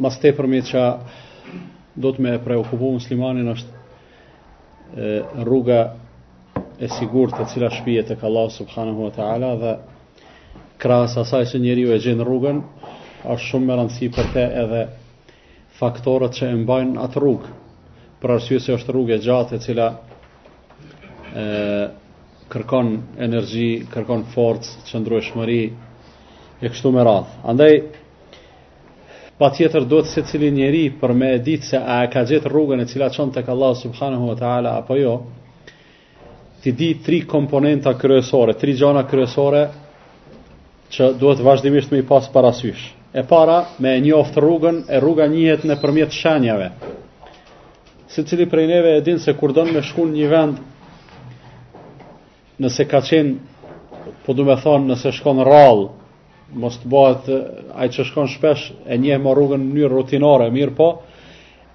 Ma së tepërmi që duhet me e preokupu muslimanin është e, rruga e sigurt e cila shpie tek Allah subhanahu wa ta'ala dhe krahas asaj se njeriu e gjenë rrugën është shumë me rëndësi për te edhe faktorët që e mbajnë n'atë rrugë për arsye se është rrugë e gjatë e cila e, kërkon energji, kërkon forcë, qëndrueshmëri e kështu me radhë. Andaj Patjetër duhet secili njeri për me e ditë se a e ka gjetë rrugën e cila çon tek Allahu subhanahu wa taala apo jo. T'i dijë tri komponenta kryesore, tri gjana kryesore që duhet vazhdimisht me i pas parasysh. E para, me e njoftë rrugën, e rruga njihet nëpërmjet shenjave. Secili prej neve e din se kur don me shku një vend, nëse ka qenë, po du me thanë, nëse shkon rrallë, Mos të bëhet ai që shkon shpesh e njeh më rrugën në mënyrë rutinore, mirëpo,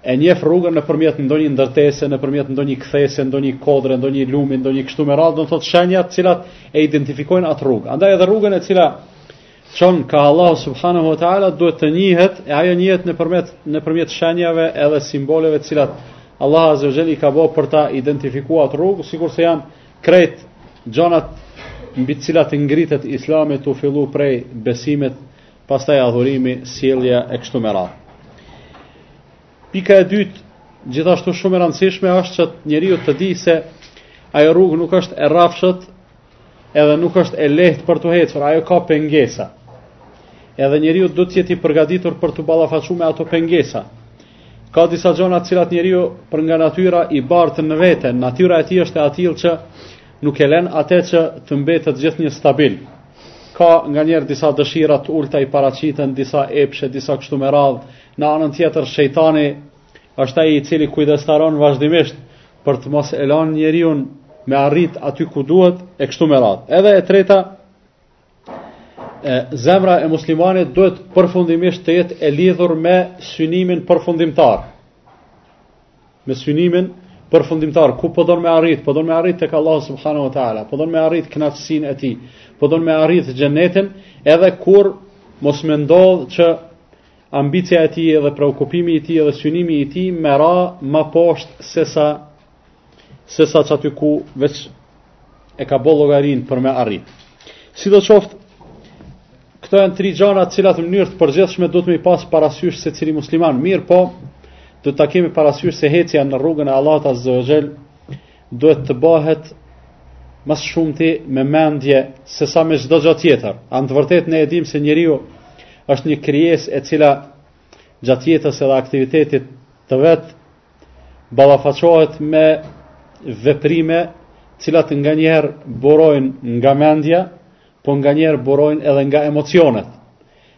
e njeh rrugën nëpërmjet ndonjë ndërtese, nëpërmjet ndonjë kthese, ndonjë kodre, ndonjë lumi, ndonjë kështu me radhë, do të thotë shenjat të cilat e identifikojnë atë rrugë. Andaj edhe rrugën e cila çon ka Allahu subhanahu wa taala duhet të njihet e ajo njihet nëpërmjet nëpërmjet shenjave edhe simboleve të cilat Allah azza wa jalla i ka bërë për ta identifikuar rrugë, sikurse janë Krejt gjanat mbi të cilat ngritet islami tu fillu prej besimit, pastaj adhurimi, sjellja e kështu me radhë. Pika e dytë, gjithashtu shumë e rëndësishme, është që njeriu të dijë se ajo rrugë nuk është e rrafshët edhe nuk është e lehtë për të hecur, ajo ka pengesa. Edhe njeriu duhet të jetë i përgatitur për t'u ballafaqu me ato pengesa. Ka disa gjona të cilat njeriu për nga natyra i bart në vete, natyra e tij është e atillë që nuk e len atë që të mbetet gjithnjë stabil. Ka nganjëherë disa dëshira të ulëta i paraqiten, disa epshe, disa kështu me radhë, në anën tjetër shejtani është ai i cili kujdestaron vazhdimisht për të mos e lanë njeriun me arrit aty ku duhet e kështu me radhë. Edhe e treta E, zemra e muslimanit duhet përfundimisht të jetë e lidhur me synimin përfundimtar. Me synimin përfundimtar, ku po don me arrit, po don me arrit tek Allahu subhanahu wa taala, po don me arrit kënaqësinë e tij, po don me arrit xhenetin, edhe kurrë mos me ndodh që ambicia e tij dhe preokupimi i tij dhe synimi i tij me ra më poshtë sesa se sa që aty ku veç e ka bo llogarin për me arrit. Sidoqoftë, këto janë tri gjana të cilat në mënyrë të përgjithshme duhet me i pas parasysh secili musliman. Mirëpo, do ta kemi parasysh se hecja në rrugën e Allahut azze ve xhel duhet të bëhet ma së shumti me mendje se sa me çdo gja tjetër. A në të vërtetë ne e dimë se njeriu është një krijesë e cila gjatë jetës edhe aktivitetit të vet ballafaqohet me veprime të cilat nganjëherë burojnë nga mendja, po nganjëherë burojnë edhe nga emocionet.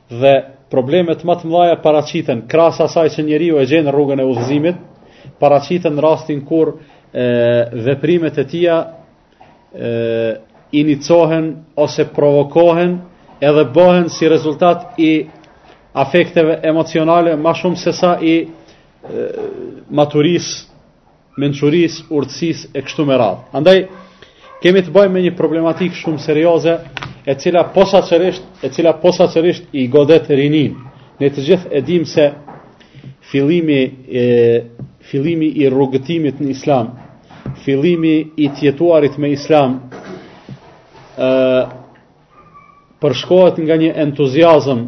Dhe problemet më të mëdha paraqiten krahas asaj që njeriu e gjen rrugën e udhëzimit, paraqiten në rastin kur e, veprimet e tija e, inicohen ose provokohen edhe bëhen si rezultat i afekteve emocionale ma shumë se sa i maturisë, mençurisë, urtsisë e kështu me radhë. Andaj, kemi të bëjmë me një problematikë shumë serioze, e cila posaçërisht, e cila posaçërisht i godet rininë. Ne të gjithë e dimë se fillimi, e, fillimi i rrugëtimit në islam, fillimi i të jetuarit me islam, e, përshkohet nga një entuziazëm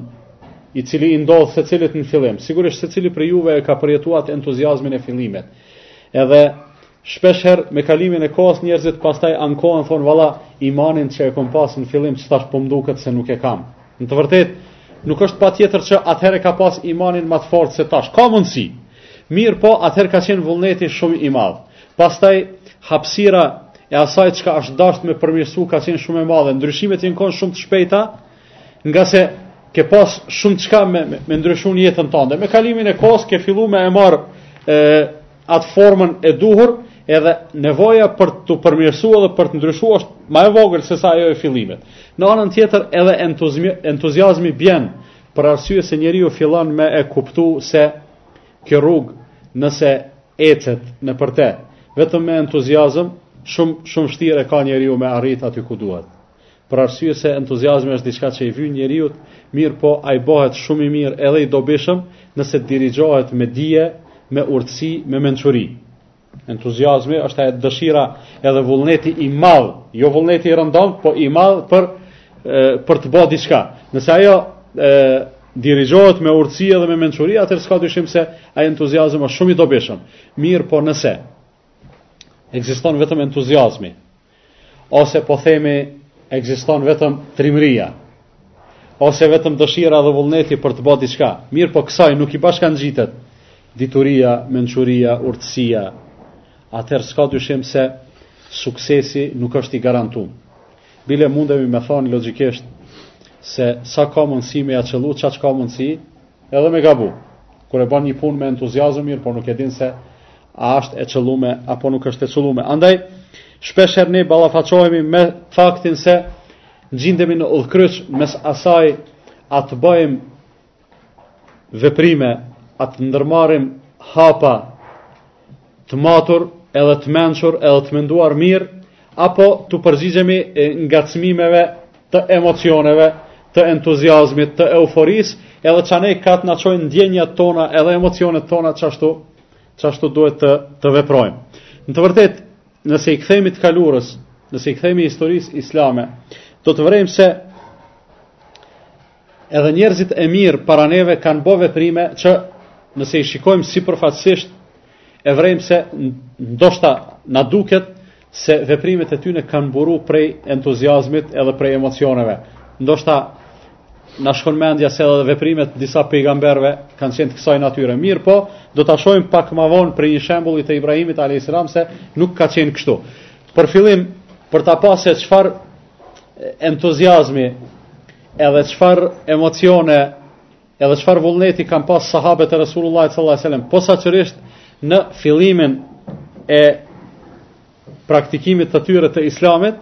i cili i ndodh secilit në fillim. Sigurisht secili prej juve e ka përjetuar entuziazmin e fillimit. Edhe shpeshherë me kalimin e kohës njerëzit pastaj ankohen thonë valla imanin që e kam pas në fillim tash po m'duket se nuk e kam. Në të vërtetë nuk është patjetër që atëherë ka pas imanin më të fortë se tash. Ka mundësi, Mirëpo, atëherë ka qenë vullneti shumë i madh. Pastaj, hapësira e asaj çka është dashtë me përmirësu ka qenë shumë e madhe. Ndryshimet janë kon shumë të shpejta, ngase ke pas shumë çka me, me, me ndryshu në jetën tënde. Me kalimin e kohës ke fillu me e marrë e, atë formën e duhur, edhe nevoja për t'u përmirësuar dhe për të ndryshuar është më e vogël se sa ajo e fillimit. Në anën tjetër edhe entuziazmi bjen Për arsye se njeriu fillon me e kuptu se kjo rrugë nëse ecet nëpër te, vetëm me entuziazëm, shumë vështirë e ka njeriu me arrit aty ku duhet. Për arsye se entuziazmi është diçka që i vyn njeriut, mirëpo ai bëhet shumë i mirë edhe i dobishëm nëse dirigjohet me dije, me urtësi, me mençuri. Entuziazmi është e dëshira edhe vullneti i madh, jo vullneti i rëndomt, po i madh për për të bërë diçka. Nëse ajo e, dirigjohet me urtësi dhe me mençuri, atëherë s'ka dyshim se ai entuziazëm është shumë i dobishëm. Mirëpo nëse ekziston vetëm entuziazmi, Ose po themi ekziston vetëm trimëria, ose vetëm dëshira dhe vullneti për të bo diçka. Mirëpo kësaj nuk i bashkangjitet dituria, mençuria, urtësia. Atëherë s'ka dyshim se suksesi nuk është i garantum. Bile mundemi me thon logjikisht se sa ka mundësi me ja qëllu, qaq ka mundësi, Edhe me gabu. Kur e ban një punë me entuziazëm, mirëpo nuk e din se a është e qëllume apo nuk është e qëllume. Andaj shpeshherë ne ballafaqohemi me faktin se gjindemi në udhkryq mes asaj a të bajmë veprime, a të ndërmarrim hapa të matur, edhe të mençur, edhe të menduar mirë, apo t'u përgjigjemi ngacmimeve të emocioneve, të entuziazmit, të euforisë, edhe qanej kah të na çojnë ndjenjat tona edhe emocionet tona, qashtu duhet të, të veprojmë. Në të vërtetë, nëse i kthemi të kalurës, nëse i kthemi historisë islame, do të vërejmë se Edhe njerëzit e mirë para neve kanë bo veprime që nëse i shikojmë sipërfaqësisht e vrejmë se ndoshta na duket se veprimet e tyne kanë buru prej entuziazmit edhe prej emocioneve. Ndoshta na shkon mendja se edhe veprimet e disa pejgamberve kanë qenë të kësaj natyre. Mirëpo, do ta shohim pak ma vonë prej një shembulli të Ibrahimit a.s. se nuk ka qenë kështu. Për fillim, për ta pa se çfarë entuziazmi Edhe çfarë emocione, edhe çfarë vullneti kanë pas sahabët e Resulullah sallallahu alaihi wasallam, posaçërisht në fillimin e praktikimit të tyre të islamit,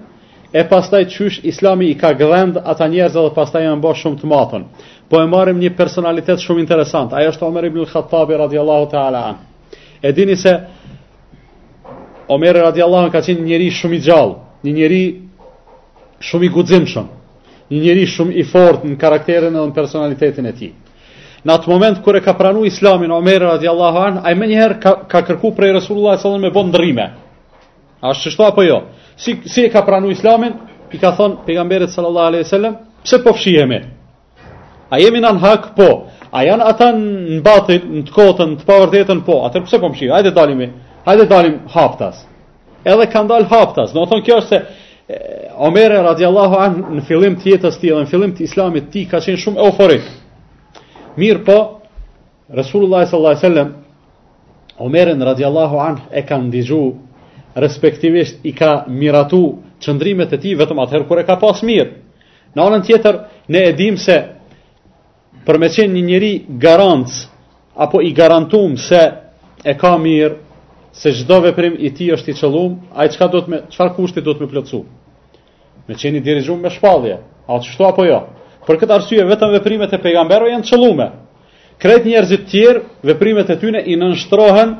e pastaj qysh islami i ka gdhend ata njerëz dhe pastaj janë bërë shumë të matun. Po e marrim një personalitet shumë interesant, ai është Omer ibn al-Khattabi radiallahu ta'ala an. E dini se Omer radiallahu ka qenë njeri shumë i gjallë, një njeri Shumë i guximshëm, një njeri shumë i fortë në karakterin dhe në personalitetin e tij. Në atë moment kur e ka pranu Islamin Omer radiallahu an, ai menjëherë ka, ka kërku prej Resulullah sallallahu alaihi wasallam me bo ndrrime. A është qështu apo jo? Si si e ka pranu Islamin? I ka thonë pejgamberit sallallahu alaihi wasallam, pse po fshihemi? A jemi në hak? Po. A janë ata në batil, në të kotën, të pavërtetën? Po. Atëherë pse po mshehemi? Hajde dalim. Hajde dalim haptas. Edhe kanë dalë haptas. Domethonë kjo është se Omeri radiallahu an në fillim të jetës tij dhe në fillim të islamit tij ka qenë shumë euforik. Mirëpo, Resulullah sallallahu alaihi wasallam Omerin radiallahu an e ka ndigju respektivisht i ka miratu qëndrimet e tij vetëm atëherë kur e ka pas mirë. Në anën tjetër, ne e dimë se për me qenë një njeri garant, apo i garantum se e ka mirë, se çdo veprim i tij është i qëllum, ai çka duhet me, çfarë kushti duhet me plotësu? Me qenë i dirixhum me shpallje, a qështu apo jo? Për këtë arsye, vetëm veprimet e pejgamberve janë të qëllume. Krejt njerëzit tjerë, veprimet e tyne i nënshtrohen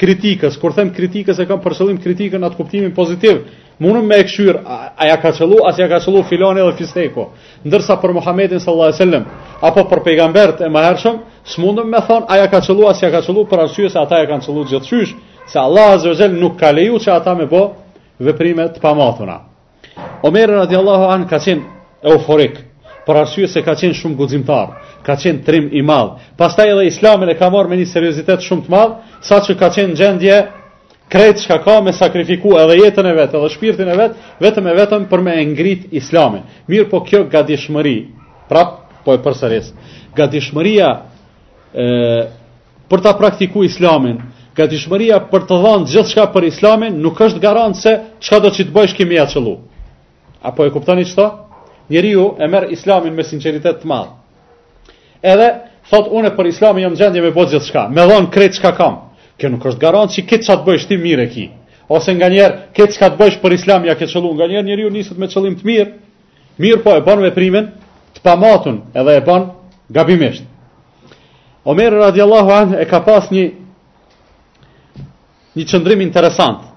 kritikës. Kur them kritikës e kam për qëllim kritikën atë kuptimin pozitiv. Mundëm me e kqyr, a ja ka qëllu, a s'ja ka qëllu filani dhe fisteku. Ndërsa për Muhammedin sallallahu alaihi wasallam apo për pejgambert e mëhershëm, s'mundëm me thonë a ja ka qëllu, a s'ja ka qëllu për arsye se ata ja kanë qëllu gjithçysh, se Allah azza wa nuk ka leju që ata me bo veprime të pamatuna. Omer radiallahu an ka qenë euforik, për arsye se ka qenë shumë guximtar, ka qenë trim i madh. Pastaj edhe Islamin e ka marrë me një seriozitet shumë të madh, saqë ka qenë gjendje krejt çka ka me sakrifiku edhe jetën e vet, edhe shpirtin e vet, vetëm e vetëm për me ngrit Islamin. Mirëpo kjo gatishmëri, prap po e përsëris. Gatishmëria e Për ta praktiku islamin, gatishmëria për të dhanë gjithçka për islamin, nuk është garant se çkado që të bëjsh ki me ja qëllu. A po e kuptoni qëta? Njeriu e merr islamin me sinqeritet të madh. Edhe, thotë unë për islamin jam gjendje me bo gjithçka, me dhanë krejt çka kam. Kjo nuk është garant që krejt çka të bëjsh ti mirë e ki. Ose nganjëherë, krejt çka të bëjsh për islam ja ke qëllu, nganjëherë njeriu niset me qëllim të mirë, mirëpo e ban veprimin të pamatun edhe e ban gabimisht. Omer radiallahu an e ka pas një një qëndrim interesant.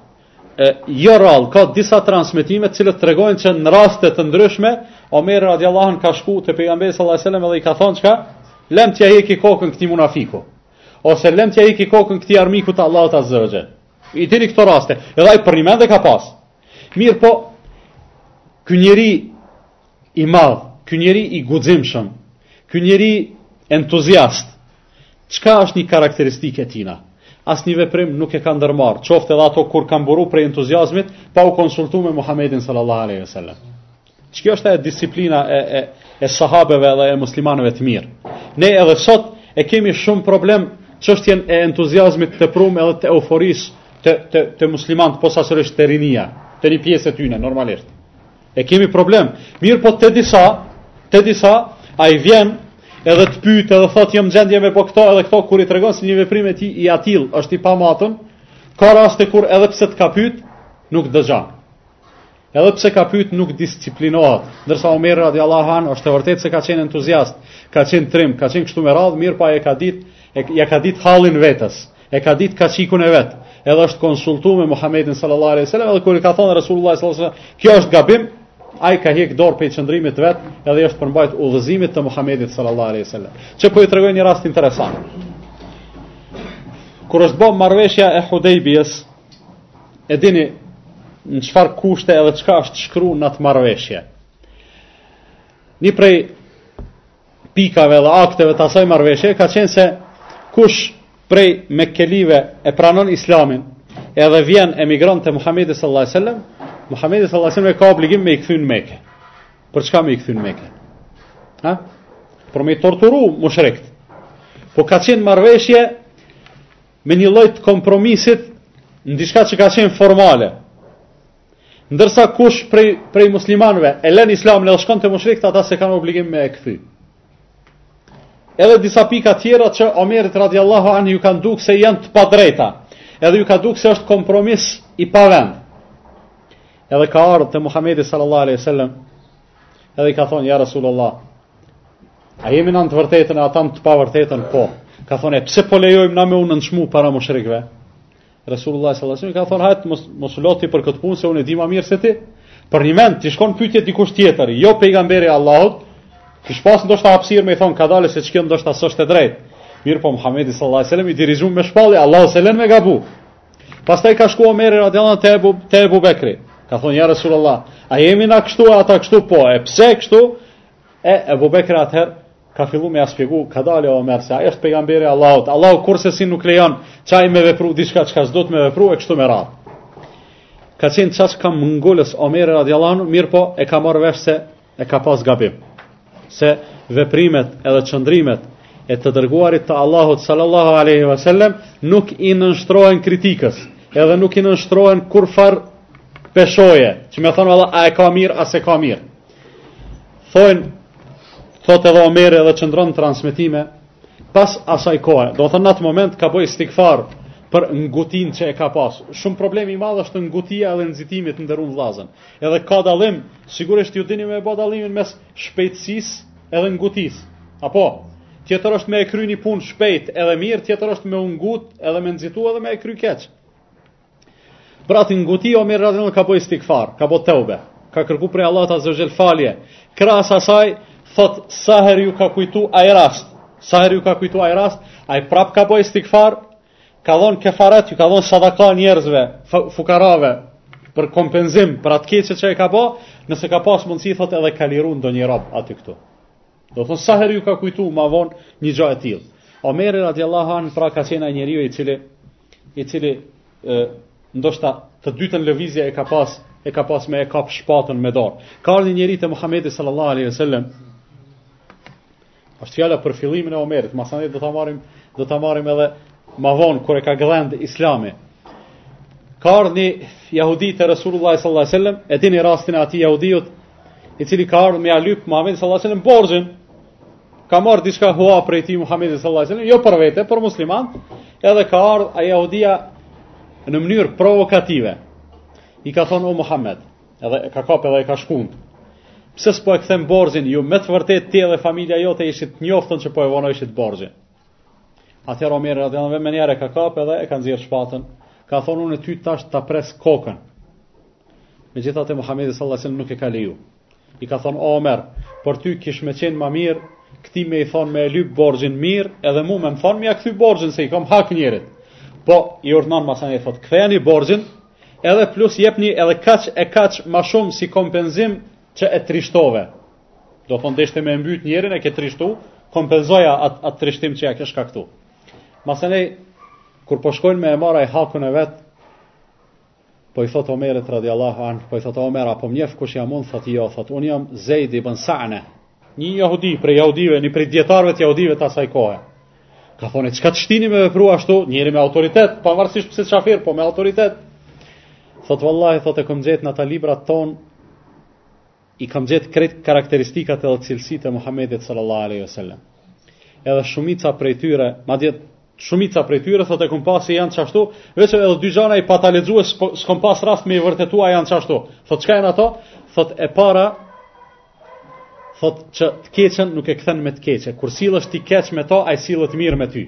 E, jo rallë, ka disa transmitime të cilat tregojnë që në raste të ndryshme, Omer radiallahu an ka shku te pejgamberi sallallahu alajhi wasallam dhe i ka thonë çka? Lem t'ja heki kokën këtij munafiku. Ose lem t'ja heki kokën këtij armiku të Allahut azza wa jall. I dini këto raste, edhe ai përnjëmend e ka pas. Mirëpo, ky njeri i madh, ky njeri i guximshëm, ky njeri entuziast. Çka është një karakteristikë e tina? As një veprim nuk e ka ndërmarr, qoftë edhe ato kur kanë buru prej entuziazmit, pa u konsultu me Muhammedin sallallahu alaihi wasallam. Që kjo është e disiplina e e e sahabeve dhe e muslimanëve të mirë. Ne edhe sot e kemi shumë problem çështjen e entuziazmit të prum edhe të euforisë te te te muslimanëve posaçërisht te rinia, te një pjesë të tyre normalisht. E kemi problem. Mirëpo te disa, te disa, ai vjen edhe të pyt edhe thotë jam gjendje me bo këto edhe këto kur i tregon se një veprim i tij i atillë është i pamatun, ka raste kur edhe pse të ka pyt, nuk dëgjan. Edhe pse ka pyt nuk disiplinohet. Ndërsa Omer radiallahu an është e vërtetë se ka qenë entuziast, ka qenë trim, ka qenë kështu me radhë, mirëpo e ka dit, e, ja ka dit hallin vetes. E ka ditë kaçikun e vet. Edhe është konsultuar me Muhamedin sallallahu alaihi wasallam, edhe kur i ka thënë Resulullah sallallahu alaihi wasallam, kjo është gabim, ai ka hek dorë pej qëndrimit t'vet, edhe i është përmbajt udhëzimit të Muhamedit sallallahu alaihi wasallam. Qe po ju tregoj një rast interesant. Kur është bën marrëveshja e Hudejbijës, e dini në çfarë kushte edhe çka është shkru në atë marrëveshje. Një prej pikave dhe akteve të asaj marrëveshje, ka qenë se kush prej mekelive e pranon islamin, edhe vjen emigron te Muhammedi sallallahu alaihi wasallam, Muhammedi sallallahu alaihi wasallam e ka obligim me e kthy në Mekë. Për çka me e kthy në Mekë? Ha? Për me e torturu mushrikët. Po ka qenë marrëveshje me një lloj të kompromisit në diçka që ka qenë formale. Ndërsa kush prej prej muslimanëve e lën Islamin dhe shkon te mushrikët, ata s'e kanë obligim me e kthy. Edhe disa pika tjera që Omerit radiallahu anhu ju kanë dukë se janë të padrejta, edhe ju ka dukë se është kompromis i pavend. Edhe ka ardhë te Muhammedi sallallahu aleyhi sallam, edhe i ka thonë, ja Rasulullah, a jemi na në të vërtetën e ata në të pavërtetën, po. Ka thonë, e pse po lejojmë na me u nënçmu para mushrikëve? Resulullah sallallahu alaihi wasallam ka thënë hajt mos mos lodhu për këtë punë se unë e di më mirë se ti. Për njëmend t'ish kon bie fjala dikush tjetër, jo pejgamberi i Allahut. Kish pas ndoshta hapësirë me i thon kadale se kjo ndoshta s'është e drejtë. Mirëpo Muhamedi sallallahu alaihi wasallam i dirigjuar me shpallje, Allahu s'e len me gabu. Pastaj ka shkuar Omer radhiyallahu te Abu te Abu Bekri. Ka thon ja Resulullah, a jemi na kështu ata kështu po, e pse kështu? E Ebu Bekri atëherë ka fillu me ia shpjegu, kadale Omer, se ai është pejgamber i Allahut, Allahu kurrsesi nuk lejon, që ai me vepru, diçka çka s'do të me vepru, e kështu me radhë. Ka qenë që ai ka qenë këmbëngulës Omeri radiallahu anhu, mirëpo e ka marrë vesh se e ka pas gabim. Se veprimet edhe qëndrimet e të dërguarit të Allahut sallallahu aleyhi ve sellem, nuk i nënshtrohen kritikës, edhe nuk i nënshtrohen kurrfarë peshoje, që me thonë Allah, a e ka mirë, a s'e ka mirë. Thojnë, thotë edhe Omeri edhe qëndron në transmitime, pas asaj kohë, domethënë në atë moment ka bë istigfar për ngutinë që e ka pas. Shumë problemi i madhë është ngutia edhe nxitimi, të nderum vllazën. Edhe ka dallim, sigurisht ju dini me bo dallimin mes shpejtësisë edhe ngutisë. Apo, tjetër është me e kry një pun shpejt edhe mirë, tjetër është me u ngut edhe me nxitu edhe me e kry keq. Pra atë nguti Omeri radiallahu anhu ka bo istigfar, ka bo teube, ka kërku prej Allahut azze ve xhel falje. Pas asaj, thot, sa herë ju ka kujtu ai rast, sa herë ju ka kujtu ai rast, ai prap ka bo istigfar, ka dhonë kefaret, ju ka dhonë sadaka njerëzve, fukarave, për kompenzim, për atë keqe që e ka bo, nëse ka pas mundësi, thot edhe ka liru ndonjë rob aty këtu. Do thonë sa herë që iu ka kujtu ma vonë një gjë e tillë. Omeri radiallahu anhu pra ka qenë ai njeriu i cili i cili e, ndoshta të dytën lëvizja e ka pas e ka pas me e kap shpatën në dorë. Ka ardhur një njeri te Muhamedi sallallahu alaihi wasallam. Është fjala për fillimin e Omerit, masanej do ta marrim do ta marrim edhe ma vonë kur e ka gdhend Islami. Ka ardhur një jehudi te Resulullah sallallahu alaihi wasallam, e dini rastin e atij jehudiut i cili ka ardhur me ja lyp Muhamedit sallallahu alaihi wasallam borxhin, ka marrë diçka hua prej tij Muhamedit sallallahu alaihi wasallam, jo për vete, për musliman, edhe ka ardhur ai jehudia në mënyrë provokative. I ka thonë o Muhammed, edhe e ka kapë edhe e ka shkund. Pse s'po e kthen borxhin ju me të vërtetë ti dhe familja jote ishit të njoftun që po e vonojshit borxhin. Atëherë Omer radhiyallahu anhu menjëherë ka kapë edhe e ka nxjerr shpatën. Ka thonë unë ty tash ta pres kokën. Megjithatë Muhammedi sallallahu alaihi nuk e ka leju. I ka thonë, o Omer, për ty kish me qenë ma mirë, këti me i thonë me e lypë borxhin mirë, edhe mu me më thonë me ja kthy borxhin, se i kom hak njerit. Po, i urdhnon masanej i thotë, kthejani borxhin, edhe plus jepni edhe kaq e kaq ma shumë si kompenzim që e trishtove. Do thonë, deshte me e mbyt njerin e ke trishtu, kompenzoja atë at trishtim që ja ke shkaktu. Masanej kur po shkojnë me e marr ai hakun e vetë, Po i thotë Omerit radiallahu anhu, po i thotë Omer, a po m'njeh kush jam unë, thotë jo, thotë unë jam Zejd ibn Sa'ne, një jahudi prej jahudive, një prej dijetarve të jahudive të asaj kohë. Ka thonë, çka të shtini me vepru ashtu, njeri me autoritet, pavarësisht pse qafir, po me autoritet. Thotë vallahi, thotë e kam gjetë në ta librat tonë, I kam gjetë krejt karakteristikat edhe cilësitë e Muhammedit sallallahu alaihi wasallam. Edhe shumica prej tyre, madje shumica prej tyre thotë e kam pa se janë çashtu, veç edhe dy gjëra i pata lexu ese po, s'kam pas rast me i vërtetua janë çashtu. Thotë çka janë ato? Thotë e para thotë që të keqen nuk e kthen me të keqe. Kur sillesh ti keq me to, ai sillet mirë me ty.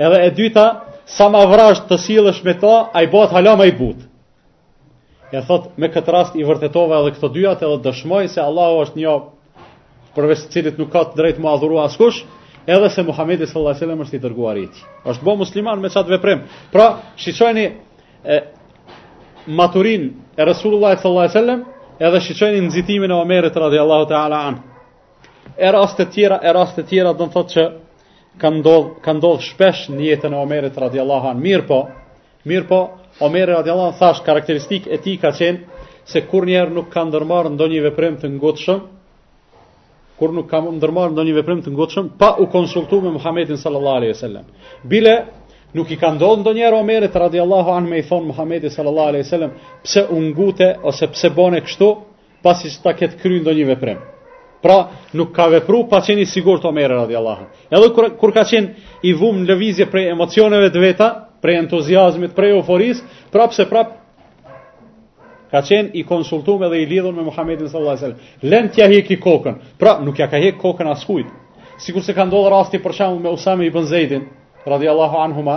Edhe e dyta, sa ma vrasht të sillesh me to, ai bëhet hala më i butë. E thot, me këtë rast i vërtetova edhe këto dyjat edhe dëshmoj se Allahu është një përveç të cilit nuk ka të drejtë më adhuru askush, edhe se Muhamedi sallallahu alaihi wasallam është i dërguar i tij. Është bë musliman me çat veprim. Pra, shiqojeni maturinë e Resulullah sallallahu alaihi wasallam, edhe shiqojeni nxitimin e Omerit radhiyallahu ta'ala anhu. E raste të tjera, e raste të tjera do të thotë që kanë ndodh kanë ndodh shpesh në jetën e Omerit radhiyallahu anhu. Mirëpo, Mirëpo, Omeri radiallahu anhu thash karakteristikë e tij ka qenë se kurrnjëherë nuk ka ndërmarrë ndonjë veprim të ngutshëm, kurrë nuk ka ndërmarrë ndonjë veprim të ngutshëm pa u konsultu me Muhamedin sallallahu alaihi wasallam. Bile nuk i ka ndodh ndonjëherë Omerit radiallahu anhu me i thon Muhamedit sallallahu alaihi wasallam pse u ngute ose pse bone kështu, pasi që ta ketë kry ndonjë veprim. Pra, nuk ka vepru pa qenë i sigurt Omer radiallahu. Edhe kur, kur ka qenë i vum në lëvizje prej emocioneve të veta, prej entuziazmit, prej euforisë, prapë se prapë ka qenë i konsultuar dhe i lidhur me Muhamedin sallallahu alaihi wasallam. Lem t'ia heki kokën. Pra, nuk ja ka hek kokën askujt. Sikurse ka ndodhur rasti për shembull me Usame ibn Zeidin, radiallahu anhuma,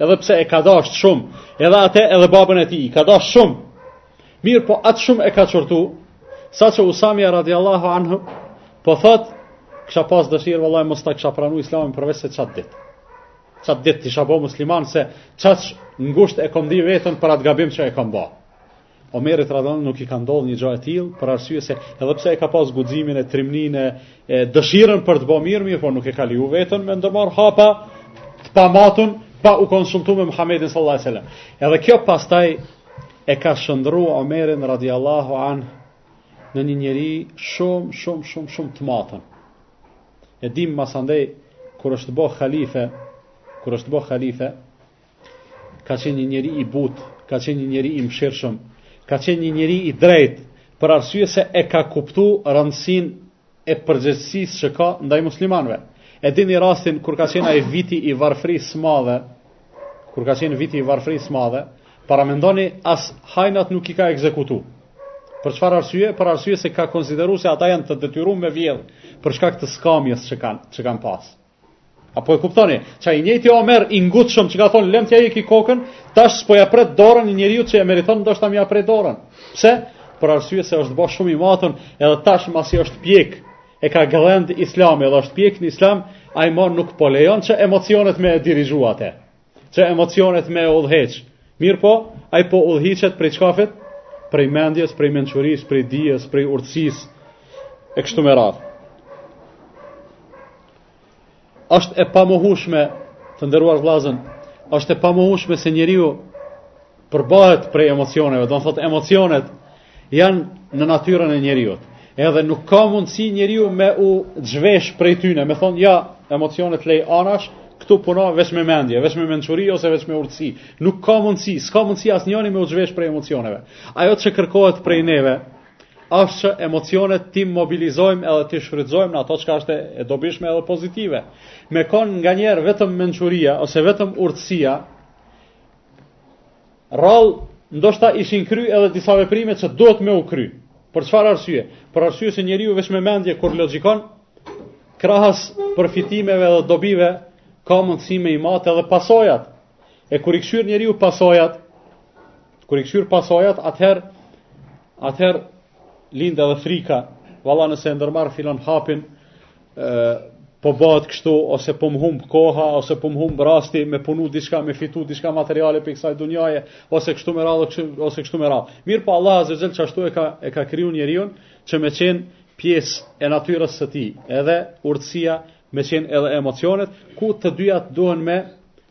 Edhe pse e ka dashtë shumë, edhe ate edhe babën e tij, i ka dashtë shumë. Mirëpo atë shumë e ka qortu, saqë Usamja radiallahu anhu, po thot, kisha pas dëshirë, vallahi, mos ta kisha pranu islamin përveç se qatë ditë. Qatë ditë të isha bo musliman, se qatë ngusht e kom ndi vetën për atë gabim që e kom bo. Omerit radiallahu an nuk i ka ndodhë një gja e tillë, për arsye se edhe pse e ka pas guximin e trimnin e, e dëshirën për të bo mirë, mirëpo nuk e ka leju vetën me ndërmarr hapa të pamatun, pa u konsultu me Muhammedin sallallahu alaihi wasallam. Edhe kjo pastaj e ka shndrru Omerin radiallahu an në një njeri shumë, shumë, shumë, shumë të matën. E dim masandej, kur është bo khalife, kur është bo khalife, ka qenë një njeri i butë, ka qenë një njeri i mëshirshëm, ka qenë një njeri i drejtë, për arsye se e ka kuptu rëndësinë e përgjegjësisë që ka ndaj muslimanve. E dini rastin kur ka qenë ai viti i varfrisë së madhe, kur ka qenë viti i varfrisë së madhe, paramendoni as hajnat nuk i ka ekzekutu. Për çfarë arsye? Për arsye se ka konsideru se ata janë të detyru me vjedh për shkak të skamjes që kanë që kanë pas. A po e kuptoni? Qaj i njëjti Omer i ngutshëm që ka thonë lem t'ja heki kokën, tash s'po ja pret dorën një njeriut që e meriton ndoshta me ja pre dorën. Pse? Për arsye se është bo shumë i matën edhe tash masi është pjek e ka gdhend islami edhe është pjek në islam, ai ma nuk po lejon që emocionet me e dirigju ate. Që emocionet me e udhëheq. Mirëpo, ai po udhëhiqet prej çkafit? Prej mendjes, prej mençuris, prej dijes, prej urtsis, e kështu me radhë. Asht e pamohushme, të nderuar vllazën, asht e pamohushme se njeriu Përbahet prej emocioneve, domethënë emocionet janë në natyrën e njeriut. Edhe nuk ka mundësi njeriu me u zhvesh prej tyne, me thonë, ja, emocionet lej anash, këtu puno veç me mendje, veç me mençuri ose veç me urtësi. Nuk ka mundësi, s'ka mundësi asnjëri me u zhvesh prej emocioneve. Ajo që kërkohet prej neve, është që emocionet t'i mobilizojmë edhe t'i shfrytëzojmë në ato çka është e dobishme edhe pozitive. Me kon nganjëherë vetëm mençuria ose vetëm urtësia Rrallë, ndoshta ishin kry edhe disa veprime që duhet me u kry. Për çfarë arsye? Për arsye se njeriu veç me mendje kur logjikon krahas përfitimeve dhe dobive ka mundësi me i matë edhe pasojat. E kur i kshyr njeriu pasojat, kur i kshyr pasojat, atëherë, atëherë, Lind edhe frika, valla nëse e ndërmarr filan hapin, ë po bëhet kështu ose po më humb koha ose po më humb rasti me punu diçka me fitu diçka materiale për kësaj dunjaje ose kështu me radhë kështu, ose kështu me radhë. Mirëpo Allah azza jall çashtu e ka e ka kriju njeriu që me qen pjesë e natyrës së tij, edhe urtësia me qen edhe emocionet, ku të dyja duhen me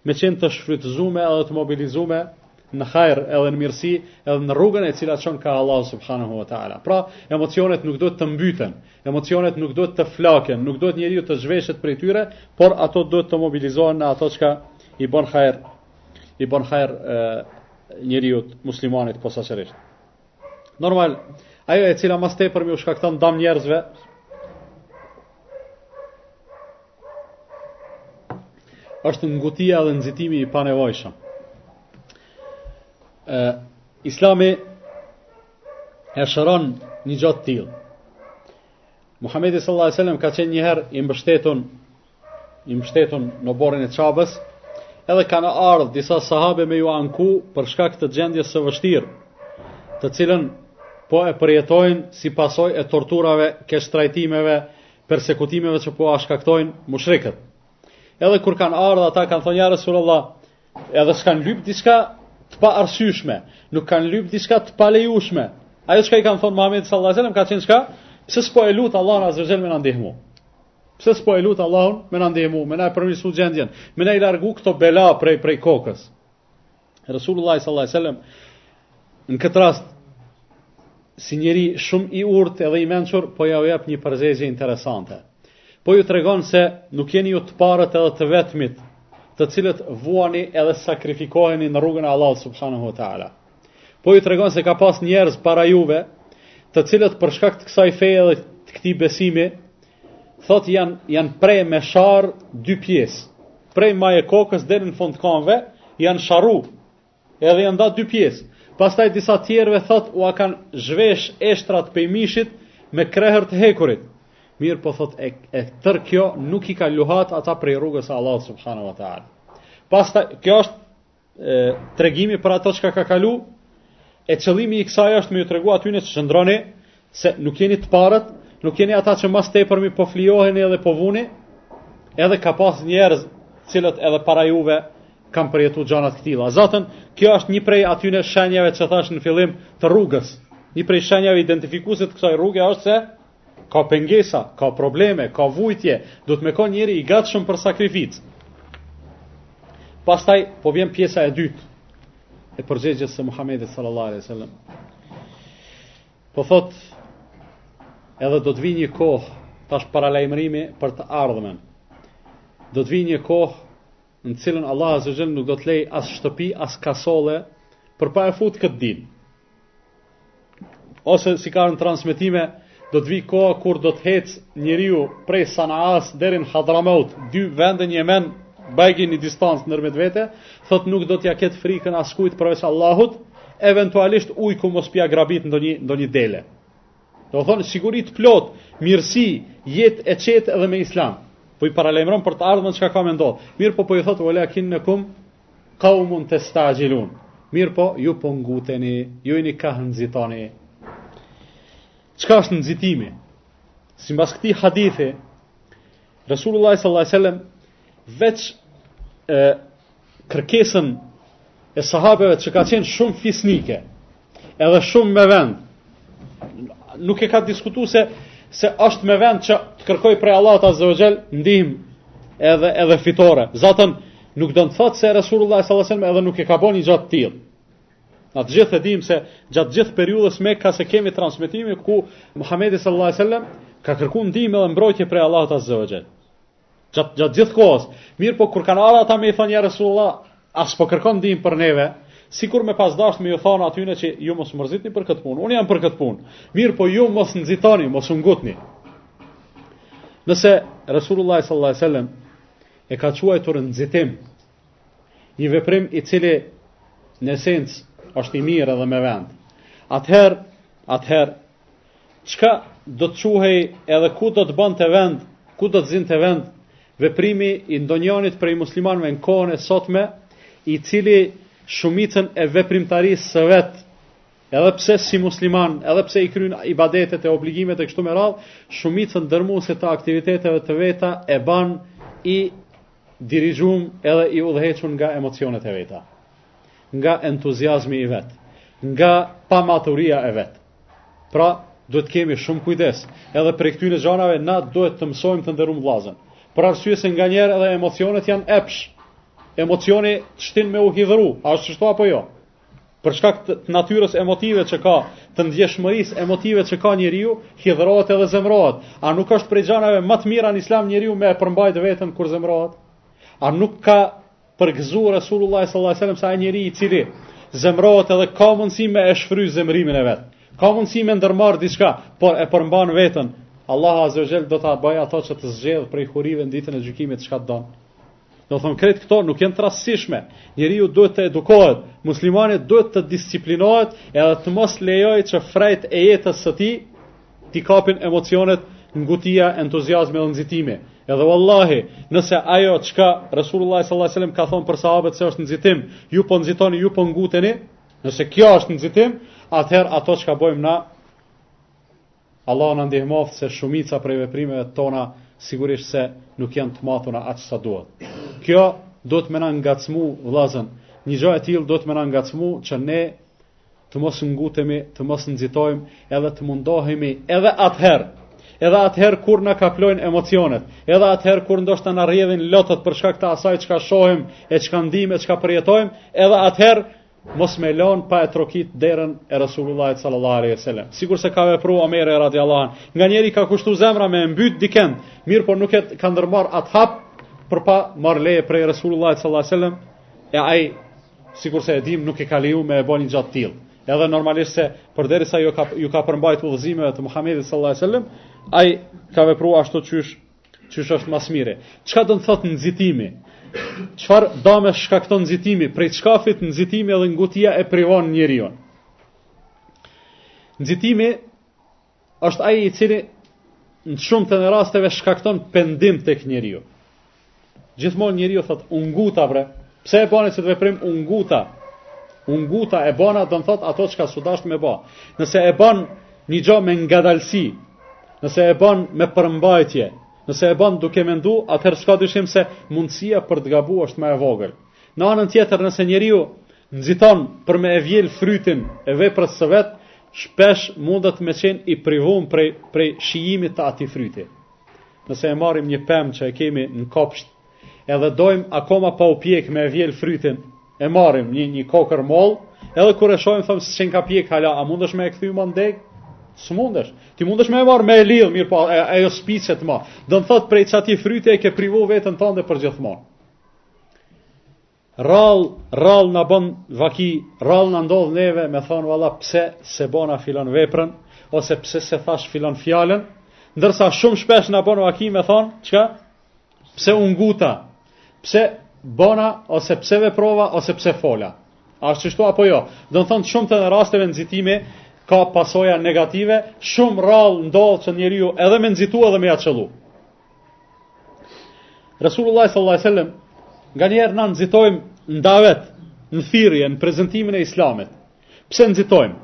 me qen të shfrytëzuar edhe të mobilizuar në hajr edhe në mirësi edhe në rrugën e cila çon kah Allahu subhanahu wa taala. Pra, emocionet nuk duhet të mbyten, emocionet nuk duhet të flaken, nuk duhet njeriu të zhveshet prej tyre, por ato duhet të mobilizohen në ato çka i bën hajr, i bën hajr njeriu muslimanit posaçërisht. Normal, ajo e cila ma së tepërmi u shkakton dam njerëzve, është ngutia dhe nxitimi i panevojshëm. E, islami e shëron një gjo të tillë. Muhammedi sallallahu alaihi wasallam ka qenë një herë i mbështetun i mbështetun në borën e Qabës, edhe kanë ardhë disa sahabe me ju anku për shkak të gjendjes së vështirë, të cilën po e përjetojnë si pasojë e torturave, keqtrajtimeve, persekutimeve që po ua shkaktojnë mushrikët. Edhe kur kanë ardhë, ata kanë thonë, ja Resulallah, edhe s'kanë lypë diçka të paarsyeshme, nuk kanë lypë diçka të palejushme. Ajo çka i kanë thonë Muhammedit sallallahu alaihi wasallam ka qenë çka? Pse s'po e lut Allahun azza wa jalla me na ndihmu? Pse s'po e lut Allahun me na ndihmu, me na e përmirësu gjendjen, me na i largu këto bela prej prej kokës. Resulullah sallallahu alaihi wasallam në këtë rast si njeri shumë i urtë edhe i mençur, po jau jep një përgjegje interesante. Po ju tregon se nuk jeni ju të parët edhe të vetmit, të cilët vuani edhe sakrifikoheni në rrugën e Allahut subhanahu wa taala. Po ju tregon se ka pas njerëz para juve, të cilët për shkak të kësaj feje dhe të këtij besimi, thotë janë janë pre me sharrë dy pjesë. Prej majë kokës deri në fund kamëve janë sharru. Edhe janë nda dy pjesë. Pastaj disa tjerëve thotë ua kanë zhvesh eshtrat prej mishit me krehër të hekurit. Mirëpo thotë e, e tërë kjo nuk i ka luhat ata prej rrugës së Allahut subhanahu wa taala. Pastaj kjo është tregimi për ato çka ka kalu, e qëllimi i kësaj është me ju tregu atyne që qëndroni, se nuk jeni të parët, nuk jeni ata që ma së tepërmi po flijoheni edhe po vuni, edhe ka pas njerëz të cilët edhe para juve kanë përjetu gjana të këtilla. Zatën, kjo është një prej atyne shenjave që thashë në fillim të rrugës. Një prej shenjave identifikuse të kësaj rruge është se Ka pengesa, ka probleme, ka vujtje, duhet me kan njeri i gatshëm për sakrificë. Pastaj, po vjen pjesa e dytë, e përgjegjes së Muhammedit sallallahu alaihi wasallam. Po thot edhe do të vijë një kohë tash paralajmërimi për të ardhmen. Do të vijë një kohë në të cilën Allahu azza wa jall nuk do të lej as shtëpi as kasolle për pa e fut këtë din. Ose si ka në transmitime, do të vijë koha kur do të hec njeriu prej Sanaas deri në Hadramaut, dy vende në Jemen, bajagi një distancë ndërmjet vete, thot nuk do t'ja ketë frikën askujt përveç Allahut, eventualisht ujkut mos po ia grabit ndonjë ndonjë dele. Domethënë siguri e plotë, mirësi, jetë e qetë edhe me Islam. Po i paralajmëron për të ardhmen çka ka me ndodh. Mirëpo po i thot wala kinnakum Qaumun testa'jilun. Mirpo ju po nguteni, ju jeni kah nxitoni. Çka është nxitimi? Sipas këtij hadithi, Resulullah sallallahu alaihi wasallam veç kërkesën e sahabeve që ka qenë shumë fisnike, Edhe shumë me vend. Nuk e ka diskutuar se se është me vend që të kërkoj prej Allahut Azza wa Jall ndihmë edhe edhe fitore. Zatën nuk do të thotë se Resulullah sallallahu alaihi wasallam edhe nuk e ka bënë gjë të tillë. Na të gjithë e dimë se gjatë gjithë periudhës mekase kemi transmitime ku Muhamedi sallallahu alaihi wasallam ka kërkuar ndihmë dhe mbrojtje prej Allahut azza wa jall. Gjatë gjatë gjithë kohës. Mirëpo kur kanë ardhë ata me i thënë ja Resulullah, a s'po kërkon ndihmë për neve, sikur me pas dashtë me ju thënë atyne që ju mos u mërzitni për këtë punë, unë jam për këtë punë, mirëpo ju mos nxitoni, mos u ngutni. Nëse Resulullah sallallahu alaihi wasallam e ka quajtur nxitim një veprim i cili në esencë është i mirë edhe me vend. Atëherë, atëherë Çka do të quhej edhe ku do të bënte vend, ku do të zinte vend veprimi i ndonjërit prej muslimanëve në kohën e sotme, i cili shumicën e veprimtarisë së vet, edhe pse si musliman, edhe pse i kryen ibadetet e obligimet e kështu me radhë, shumicën dërmuese të aktiviteteve të veta e ban i dirigjum edhe i udhëhequr nga emocionet e veta. nga entuziazmi i vet, nga pamaturia e vet. Pra, duhet të kemi shumë kujdes. Edhe prej këtyne gjanave na duhet të mësojmë të ndërum vllazën. Për arsye se nganjëherë edhe emocionet janë epsh. Emocioni të shtin me u hidhru, a është kështu apo jo? Për shkak të natyrës emotive që ka, të ndjeshmërisë emotive që ka njeriu, hidhrohet edhe zemrohet. A nuk është prej gjanave ma të mira në Islam njeriu me e përmbajt veten kur zemrohet? A nuk ka Përgëzu Resulullah sallallahu alaihi wasallam se ai njeri i cili zemrohet edhe ka mundësi me e shfry zemrimin e vet. Ka mundësi me ndërmarr diçka, por e përmban veten. Allahu azza jall do ta bëj atë që të zgjedh prej hurive në ditën e gjykimit çka don. Do thon krejt këto nuk janë të rastësishme. Njeriu duhet të edukohet, muslimani duhet të disiplinohet edhe të mos lejojë që frejt e jetës së tij T'i kapin emocionet, ngutia, entuziazmi dhe nxitimi. Edhe wallahi, nëse ajo çka Resulullah sallallahu alaihi wasallam ka thon për sahabët se është nxitim, ju po nxitoni, ju po nguteni, nëse kjo është nxitim, atëherë atë çka bëjmë na Allahu na ndihmoft se shumica prej veprimeve tona sigurisht se nuk janë të matura aq sa duhet. Kjo do të me na ngacmu vllazën. Një gjë e tillë do të me na ngacmu që ne të mos ngutemi, të mos nxitojmë, edhe të mundohemi edhe atëherë. Edhe atëherë kur na kaplojnë emocionet, edhe atëherë kur ndoshta na rrjedhin lotët për shkak të asaj çka shohim e çka ndimë e çka përjetojmë, edhe atëherë mos me lën pa e trokit derën e Resulullah sallallahu alaihi wasallam. Sikurse ka vepruar Omer radiallahu anhu, nganjëherë i ka kushtu zemra me mbyt dikën, mirëpo nuk e ka ndërmarr atë hap për pa marr leje prej Resulullah sallallahu alaihi wasallam e ai Sikurse e dimë, nuk e ka leju me e bën një gja të tillë. Edhe normalisht se përderisa iu ka iu ka përmbajt udhëzimeve të Muhamedit sallallahu alajhi wasallam, ai ka vepruar ashtu qysh qysh është ma së miri. Çka do të thotë nxitimi? Çfarë dëme shkakton nxitimi? Prej çkahit nxitimi edhe ngutia e privon njeriun. Nxitimi Është ai i cili në shumtën e rasteve shkakton pendim tek njeriu. Gjithmonë njeriu thot, u nguta bre, pse e bana qët veprim, u nguta, u nguta e bana, do me thon atë çka s'u dasht me ba. Nëse e ban një gjo me ngadalsi, nëse e ban me përmbajtje, nëse e ban duke mendu, atëherë s'ka dyshim se mundësia për të gabu është ma e vogël. Në anën tjetër, nëse njeriu nxiton për me e vjel frytin e veprës së vet, shpesh mundet me qenë i privun prej, prej shijimit të atij fryti. Nëse e marrim një pemë që e kemi në kopsht, edhe dojmë akoma pa u pjek me e vjel frytin, e marrim një, një kokërr mollë, edhe kur e shojmë thëmë së qenë ka pjek hala, a mundesh me e kthy ma n'degë? S'mundesh. Ti mundesh me e marrë me e lidhë, mirëpo, po, e, ajo s'piqet ma. Do me thënë prej qatij fryti e ke privu veten tënde përgjithmonë. Rrallë, rrallë na bon vaki, rrallë na ndodh neve me thon valla pse s'e bona filan veprën ose pse s'e thash filan fjalën, ndërsa shumë shpesh na bon vaki me thon çka? Pse u nguta? Pse bona ose pse veprova ose pse fola? A është qështu apo jo? Do të thon shumtën e rasteve nxitimi ka pasoja negative, shumë rrallë ndodh që njeriu edhe me nxitu edhe me ia qëllu. Resulullah sallallahu alaihi wasallam nganjëherë na nxitojmë në davet, në thirrje, në prezantimin e Islamit. Pse nxitojmë?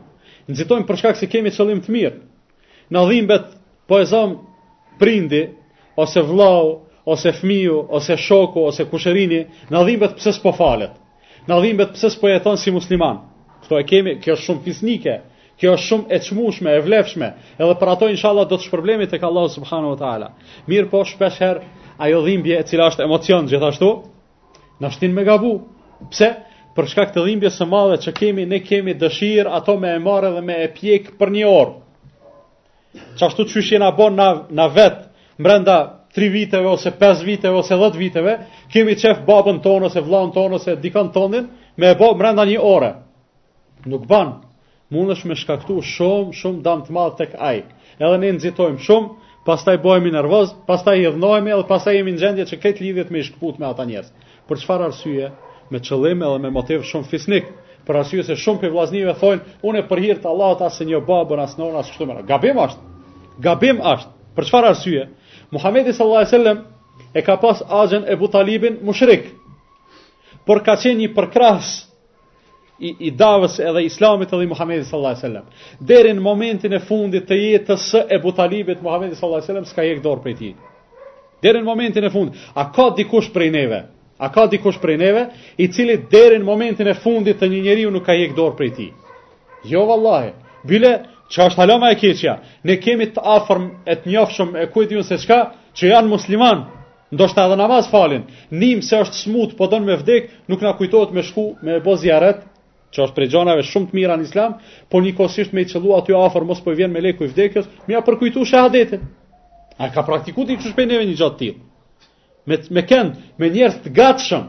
Nxitojmë për shkak se kemi qëllim të mirë. Na dhimbet po e zëm prindi ose vllau, ose fëmiu, ose shoku, ose kusherini, na dhimbet pse s'po falet. Na dhimbet pse s'po jeton si musliman. Kto e kemi, kjo është shumë fisnike. Kjo është shumë e çmueshme, e vlefshme. Edhe për ato inshallah do të shpërblemi tek Allahu subhanahu wa taala. Mirëpo shpeshherë ajo dhimbje e cila është emocion gjithashtu na shtin me gabu. Pse? Për shkak të dhimbjes së madhe që kemi, ne kemi dëshirë ato me e marrë dhe me e pjek për një orë. Qashtu qysh jena bo na, na vet, mrenda 3 viteve, ose 5 viteve, ose 10 viteve, kemi qef babën tonë, ose vlanë tonë, ose dikën tonin, me e bo mrenda një ore. Nuk ban, mund është me shkaktu shumë, shumë dam të madh tek ai. Edhe ne nxitojmë shumë, pastaj bohemi nervoz, pastaj hidhnohemi, edhe pastaj jemi në gjendje që krejt lidhjet me i shkëput me ata njerëz. Për çfarë arsye? Me qëllim edhe me motiv shumë fisnik. Për arsye se shumë pej vllaznive thonë, unë për hir të Allahut as s'e njoh babën as nënën as kështu më. Gabim është. Gabim është. Për çfarë arsye? Muhamedi sallallahu alaihi wasallam e ka pas axhën Ebu Talibin mushrik. Por ka qenë një përkrahës i, i davës edhe islamit edhe i Muhammedit sallallahu alaihi wasallam. Deri në momentin e fundit të jetës së Ebu Talibit Muhammedi sallallahu alaihi wasallam s'ka hjek dorë prej tij. Deri në momentin e fundit, a ka dikush prej neve? A ka dikush prej neve i cili deri në momentin e fundit të një njeriu nuk ka hjek dorë prej tij? Jo vallahi. Bile çka është hala më e keqja, ne kemi të afërm e të njohshëm e ku ta di un se çka, që janë musliman, Ndoshta edhe namaz falin. Nim se është smut, po don me vdek, nuk na kujtohet me shku me e bë ziaret, që është prej gjanave shumë të mira në islam, po njëkohësisht me i qëllu aty afër mos po i vjen meleku i vdekjes, me ja përkujtu shahadetin. A e ka praktiku dikush pej neve një gja të tillë? Me me kend, me njerëz të gatshëm,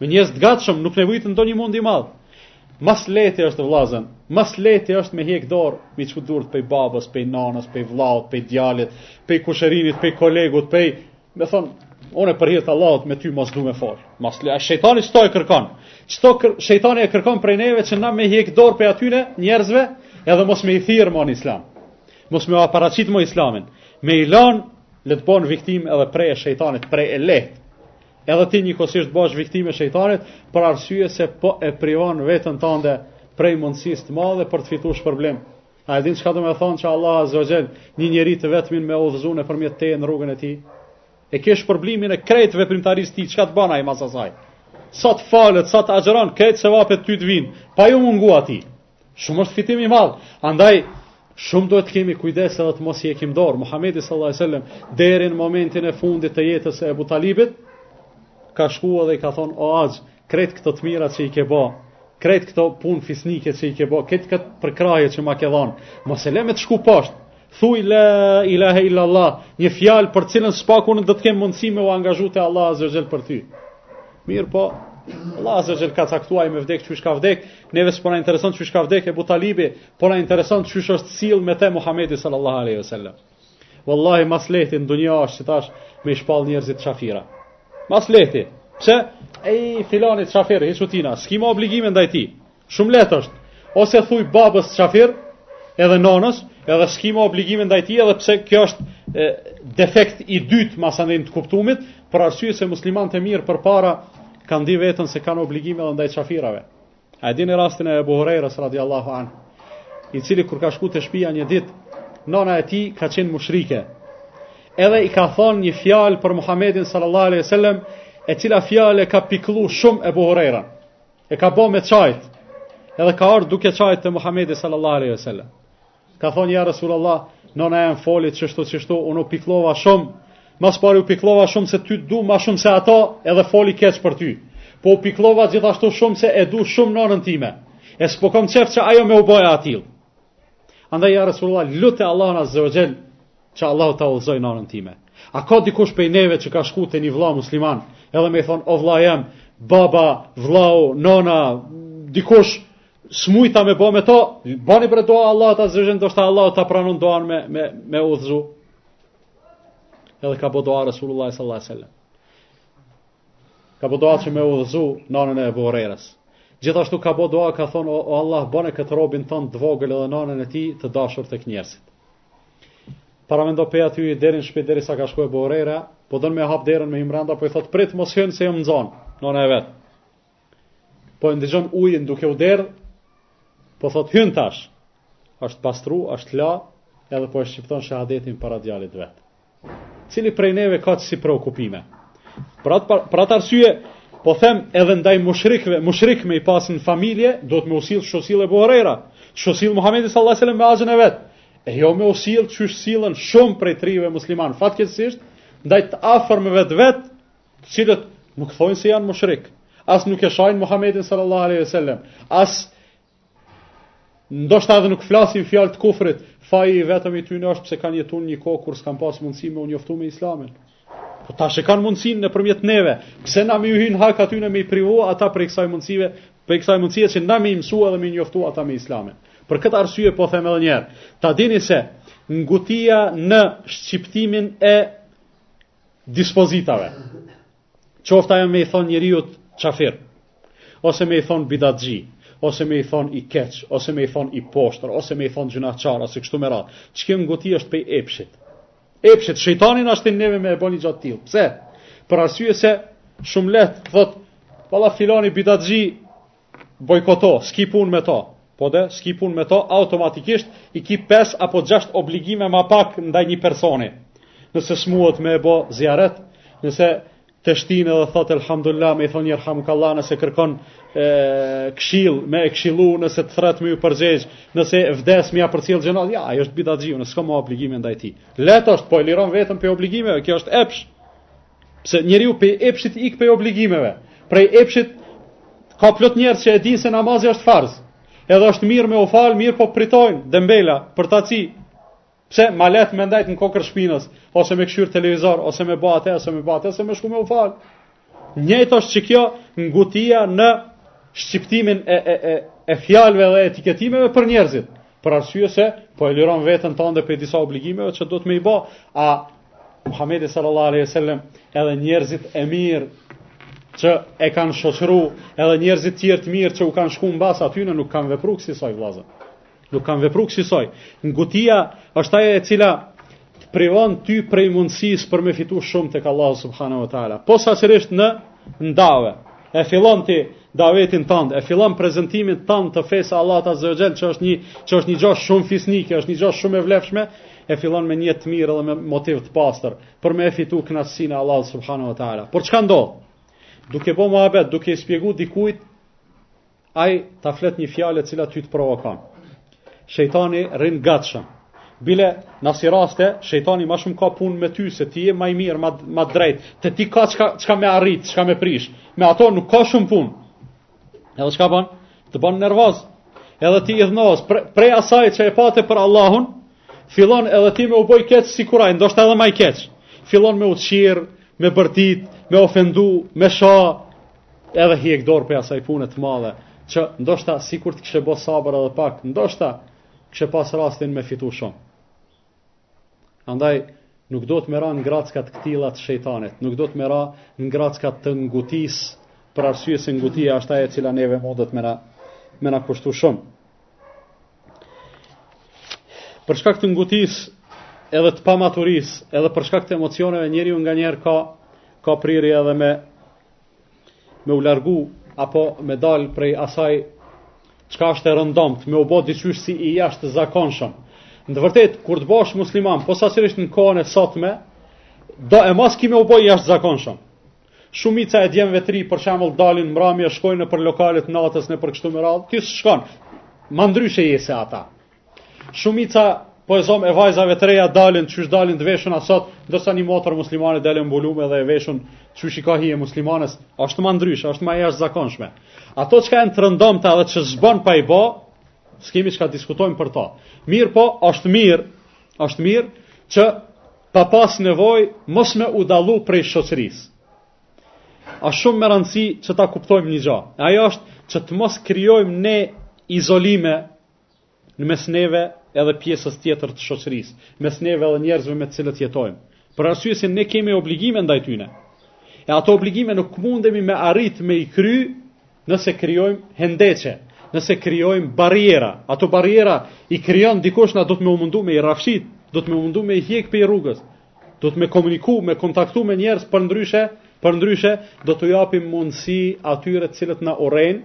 Me njerëz të gatshëm nuk nevojitet ndonjë mund i madh. Mas lehti është vllazën, mas lehti është me hjek dorë, me çu durt pej babës, pej nanës, pej vllaut, pej djalit, pej kusherinit, pej kolegut, pej, me thon, unë për hir të Allahut me ty mos du me fol. Mas le, shejtani qeto e kërkon. Qeto kër, shejtani e kërkon prej neve që na me hjek dorë pej atyre njerëzve, edhe mos me i thirr mo n'islam. Mos me ja paraqit mo islamin. Me i lën le të bën viktim edhe pre e shejtanit, pre e lehtë. Edhe ti njëkohësisht bahesh viktimë e shejtanit për arsye se po e privon veten tënde prej mundësisë të madhe për të fituar shpërblim. A e din çka do me thonë që Allah Azza wa Jall një njeri të vetmin me udhëzuar nëpërmjet teje në rrugën e tij? E ke shpërblimin e krejt veprimtarisë tij, çka të bën ai mas asaj? Sa të falet, sa të agjëron, krejt sevapet ty të vin, pa ju mungu atij. Shumë është fitim i madh. Andaj shumë duhet të kemi kujdes edhe të mos hekim dorë. Muhamedi sallallahu alajhi wasallam deri në momentin e fundit të jetës së Ebu Talibit ka shku edhe i ka thonë o axhë, krejt këto të mira që i ke bo, krejt këto punë fisnike që i ke bo, krejt këtë përkrahje që ma ke dhonë, mos e le me t'shku poshtë. Thuj la ilahe illa Allah, një fjalë për cilën së paku unë do të kem mundësi me u angazhu te Allah azza xhel për ty. Mirëpo, Allah azza xhel ka caktuar me vdek qysh ka vdek, neve s'po na intereson qysh ka vdek Ebu Talibi, po na intereson qysh është sill me te Muhamedi sallallahu alaihi wasallam. Wallahi ma s'lehti në dunja është që tash me i shpall njerëzit qafira. Ma s'lehti, qe hej filani, qafir je ti, s'ki ma obligime ndaj tij. Shumë lehtë është. Ose thuj babës qafir, edhe nonës, edhe s'ki mo obligime ndaj tij, edhe pse kjo është e, defekt i dytë masandej i të kuptumit, për arsye se muslimanët e mirë përpara kanë ditë veten se kanë obligime edhe ndaj qafirave. A e dini rastin e Ebu Hurajrës radiallahu anh, i cili kur ka shku te shpia një ditë, nona e tij ka qenë mushrike, edhe i ka thonë një fjalë për Muhammedin sallallahu alaihi wasallam, e cila fjalë e ka pikllu shumë Ebu Hurajrën. E ka bo me qajtë, edhe ka ardhë duke qajtë te Muhammedi sallallahu alaihi wasallam. Ka thonë, ja Rasulullah, nona jem foli qështu, qështu, unë u pikllova shumë, ma s'pari u pikllova shumë se ty t'du ma shumë se ato, edhe foli keq për ty. Po u pikllova gjithashtu shumë se e du shumë nonën time. E s'po kom qejf që ajo me u bo e atillë. Andaj ja Resulullah, lute Allahun azza xhel, që Allahu ta udhzojë nanën time. A ka dikush pej neve që ka shku te një vlla musliman, edhe me i thonë, o vlla jem, baba, vllau, nona, dikush, s'mujta me bo me to, bone ti doa Allahut azza xhel, ndoshta Allahu ta pranon doan me, me, m'e udhëzu. Edhe ka bo doa Resulullah sallallahu alaihi wasallam. Ka bo doa që me udhëzu nanën e Ebu Hurejrës. Gjithashtu ka bo doa ka thonë, o Allah, bane këtë robin tënd të vogël edhe nanën e tij të dashur tek njerëzit. Paramendo, pej aty deri n'shpi deri sa ka shku Ebu Hurejre, po don me hap derën me hi mrenda, po i thotë, prit mos hyn se jam e nxonë, nana e vet. po e ndëgjon ujin duke u derdh, po thot hyn tash. Është pastru, është la, edhe po e shqipton shahadetin para djalit vet. Cili prej neve ka ksi preokupime? Për atë për atë arsye po them edhe ndaj mushrikëve, mushrik me i pas në familje, duhet me u sill qysh u sill Ebu Hurejra, qysh u sill Muhamedi sallallahu alajhi wasallam me axhën e vet. E jo me u sill qysh sillen shumë prej të rinjve muslimanë. Fatkeqësisht, ndaj të afërmëve të vet, të cilët nuk thonë se janë mushrik, as nuk e shajnë Muhammedin sallallahu alaihi wasallam, as ndoshta edhe nuk flasin fjalë të kufrit, faji i vetëm i tyre është pse kanë jetuar një kohë kur s'kanë pas mundësi me u njoftu me Islamin. Po tash e kanë mundësinë nëpërmjet neve. Pse na me hy n' hak aty në me i privu ata prej kësaj mundësive, prej kësaj mundësie që na me i mësu edhe me i njoftu ata me Islamin. Për këtë arsye po them edhe një herë, ta dini se ngutia në shqiptimin e dispozitave. Qoftë ajo me i thon njeriut qafir, ose me i thon bidatxhi, ose me i thon i keq, ose me i thon i poshtër, ose me i thon gjynahçar, ose kështu me radhë. Kjo nguti është pej epshit. Epshit, shejtani na shtin neve me e bë një gjë të tillë. Pse? Për arsye se shumë lehtë thot, valla filani bidatxhi bojkoto, s'ki punë me to, po edhe s'ki punë me to, automatikisht i ki 5 apo 6 obligime ma pak ndaj një personi. Nëse smuhet me e bo zijaret, nëse teshtin edhe thot elhamdulilah, me i thon jerhamukallah nëse kërkon e, kshillë, me e kshillu, nëse të thret me ju përgjigj, nëse vdes me ja përcjell xhenazen, ja, ai është bidatxhi, unë s'kam më obligime ndaj tij. Lehtë është, po e liron veten prej obligimeve, kjo është epsh. Pse njeriu pej epshit ik pej obligimeve. Prej epshit ka plot njerëz që e dinë se namazi është farz. Edhe është mirë me u fal, mirëpo pritojnë dembela përtaci. Pse ma lehtë me ndejt në kokërr të shpinës, ose me kshyr televizor, ose me bë atë, ose me bë atë, se me shku me u fal. Njëjtë është edhe kjo ngutia në shqiptimin e e e e fjalëve dhe etiketimeve për njerëzit. për arsye se po e liron veten tënde prej disa obligimeve që duhet me i bo, a Muhamedi sallallahu alaihi wasallam edhe njerëzit e mirë që e kanë shoqëru, edhe njerëzit tjerë të mirë që u kanë shku mbas atyne nuk kanë vepru kësisoj vllazën. Nuk kanë vepru kësisoj. Ngutia është ajo e cila të privon ty prej mundësisë për me fitu shumë tek Allahu subhanehu wa ta'ala. Posaçërisht në dave, e fillon ti davetin tënd, e fillon prezantimin tënd të fesë Allahut azze ue xhel, që është një, që është një gjo shumë fisnike, është një gjo shumë e vlefshme, e fillon me nijet të mirë dhe me motiv të pastër, për me e fitu knaqësinë e Allahut subhanehu wa ta'ala. Por çka ndodh? Duke bo muhabet, duke i shpjegu dikujt, Ai ta flet një fjalë e cila ty të provokon. Shejtani rrin i gatshëm. Bile në ksi raste shejtani më shumë ka punë me ty se ti je më i mirë, më më drejt. Te ti ka çka çka me arrit, çka me prish. Me ato nuk ka shumë punë. Edhe çka bën? Të bën nervoz. Edhe ti idhnohesh pre, prej asaj që e pate për Allahun, fillon edhe ti me u bo i keq sikur ai, ndoshta edhe më i keq. Fillon me u çirr, me bërtit, me ofendu, me sha, Edhe hjek dorë prej asaj pune të madhe, që ndoshta sikur të kishe bë sabër edhe pak, ndoshta kishe pas rastin me fitu shumë. Andaj nuk do të me ra në grackat e këtilla të shejtanit, nuk do të me ra në grackat të ngutisë, për arsye se ngutia është ajo e cila neve mundet me na me na kushtu shumë. Për shkak të ngutisë, edhe të pamaturisë, edhe për shkak të emocioneve njeriu nganjëherë ka ka prirje edhe me me u largu apo me dal prej asaj çka është e rëndomtë, me u bë diçysh si i jashtëzakonshëm. Në të vërtetë, kur të bësh musliman, posaçërisht në kohën e sotme, do e mos ki me u bë i jashtëzakonshëm. Shumica e djemve të rinj për shembull dalin mbrëmjeve, shkojnë nëpër lokale të natës nëpër kështu me radhë, ti s'shkon. Ma ndryshe je se ata. Shumica po e zom e vajzave të reja dalin, qysh dalin të veshun ato, ndërsa një motër muslimane del e mbulume dhe e veshun qysh i ka hije muslimanes, asht ma ndrysh, asht ma e jashtëzakonshme. Ato çka janë të rëndomta edhe që s'bon pa i bo, s'kemi çka diskutojmë për to. Mirëpo, asht mirë, asht mirë, që pa pas nevojë, mos me u dallu prej shoqërisë. A shumë me rëndësi që ta kuptojmë një gja. Ajo është që të mos krijojmë ne izolime Në mes neve edhe pjesës tjetër të shoqërisë, mes neve edhe njerëzve me të cilët jetojmë. Për arsye se ne kemi obligime ndaj tyne. E ato obligime nuk mundemi me arrit me i kry nëse krijojmë hendeqe, nëse krijojmë barriera. Ato barriera i krijon dikush na do të m'u mundu me i rrafshit, do të m'u mundu me i hjek prej rrugës, do të me komuniku, me kontaktu me njerëz përndryshe, përndryshe do t'u japim mundësi atyre të cilët na urrejnë,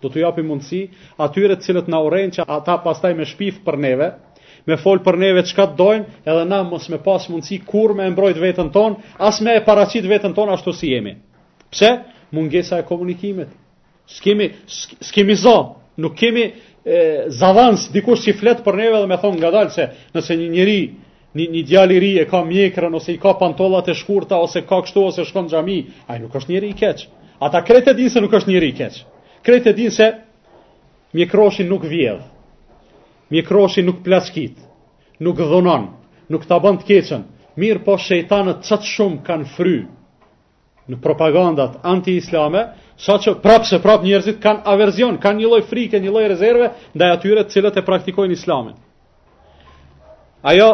Do t'u japim mundësi atyre të cilët na urrejnë që ata pastaj me shpif për neve, me fol për neve çka të dojnë, edhe na mos me pas mundësi kurrë me e mbrojt veten tonë, as me e paraqit veten tonë ashtu si jemi. Pse? Mungesa e komunikimit. S'kemi s'kemi zë, nuk kemi e, zavans dikush që flet për neve dhe me thënë ngadalë se nëse një njeri Një, një djalë i ri e ka mjekrën ose i ka pantollat e shkurta ose ka kështu ose shkon xhami, ai nuk është njeri i keq. Ata krejt e dinë se nuk është njeri i keq. Krejt e dinë se mjekrroshi nuk vjedh. Mjekrroshi nuk plaçkit, nuk dhunon, nuk ta bën të keqen. Mirëpo shejtanët qat shumë kanë fry. në propagandat anti-islame, saqë prapëseprapë njerëzit kanë averzion, kanë një lloj frike, një lloj rezerve, ndaj atyre të cilët e praktikojnë islamin. Ajo,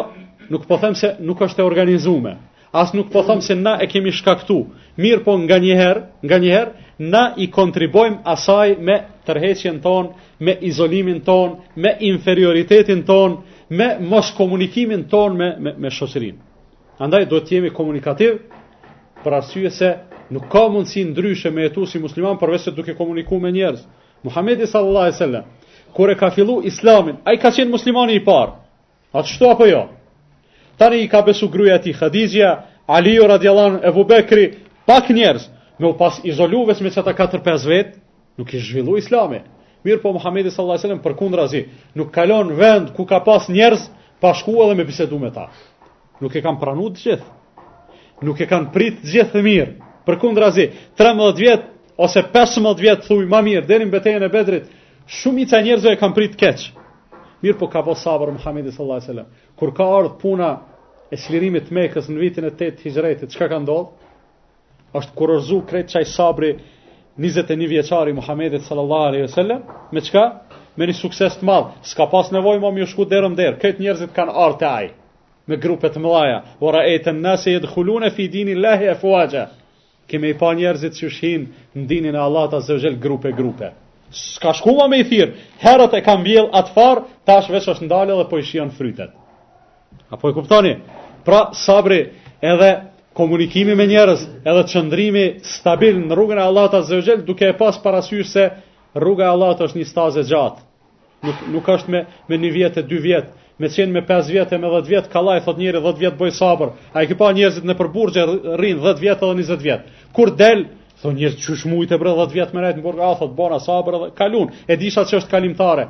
nuk po them se nuk është e organizume, as nuk po them se na e kemi shkaktu, mirëpo nganjëherë, nganjëherë, na i kontribuojmë asaj me tërheqjen tonë, me izolimin tonë, me inferioritetin tonë, me moskomunikimin tonë me, me, me shoqërinë. Andaj duhet të jemi komunikativ për arsye se nuk ka mundësi ndryshe me jetu si musliman përveç se duke komunikuar me njerëz. Muhamedi sallallahu alaihi wasallam kur e ka fillu islamin, ai ka qenë muslimani i parë. Ashtu apo jo? Tani i ka besu gruja e tij Hadixhja, Aliu radiallahu anhu, Ebu Bekri, pak njerëz, me u pas izolu veç me qëta 4-5 vetë, Nuk ish zhvillu islami. Mirëpo Muhammedi sallallahu alaihi wasallam përkundrazi, nuk ka lon vend ku ka pas njerëz pa shku edhe me bisedu me ta. Nuk e kanë pranu të gjithë. Nuk e kanë prit të gjithë të mirë. Përkundrazi, 13 vjet ose 15 vjet thuj më mirë deri në betejën e Bedrit, shumica e njerëzve e kanë prit keq. Mirëpo ka pas sabër Muhammedi sallallahu alaihi wasallam. Kur ka ardhur puna e çlirimit të Mekës në vitin e 8 Hixhretit, çka ka ndodhur? Është kurorzu krejt qaj sabri 21 vjeçar i Muhammedit sallallahu alaihi wasallam, me çka? Me një sukses të madh. S'ka pas nevojë ma me shku derë m'derë. Krejt njerëzit kanë ardhur te ai me grupe të mëdha. Wa ra'aytan nas yadkhuluna fi dinillahi afwaja. Ke me i pa njerëzit qysh hin në dinin e Allahut azza wajel grupe grupe. S'ka shku më me i thirr. Herët e ka mbjell at farë, tash veç është ndalë dhe po i shijon frytet. A po e kuptoni? Pra sabri edhe komunikimi me njerëz, edhe qëndrimi stabil në rrugën e Allahut Azza wa Jall, duke e pas parasysh se rruga e Allahut është një stazë e gjatë. Nuk nuk është me me një vjet e dy vjet, me kenë me 5 vjet e me 10 vjet, kallaj thot njeri 10 vjet bëj sabër. A i ke pa njerëzit nëpër burgje rrin 10 vjet edhe 20 vjet. Kur del thon njerëz qysh mujte bre 10 vjet me nejt në burg, a thot bona sabër edhe kalun. E disha se është kalimtare.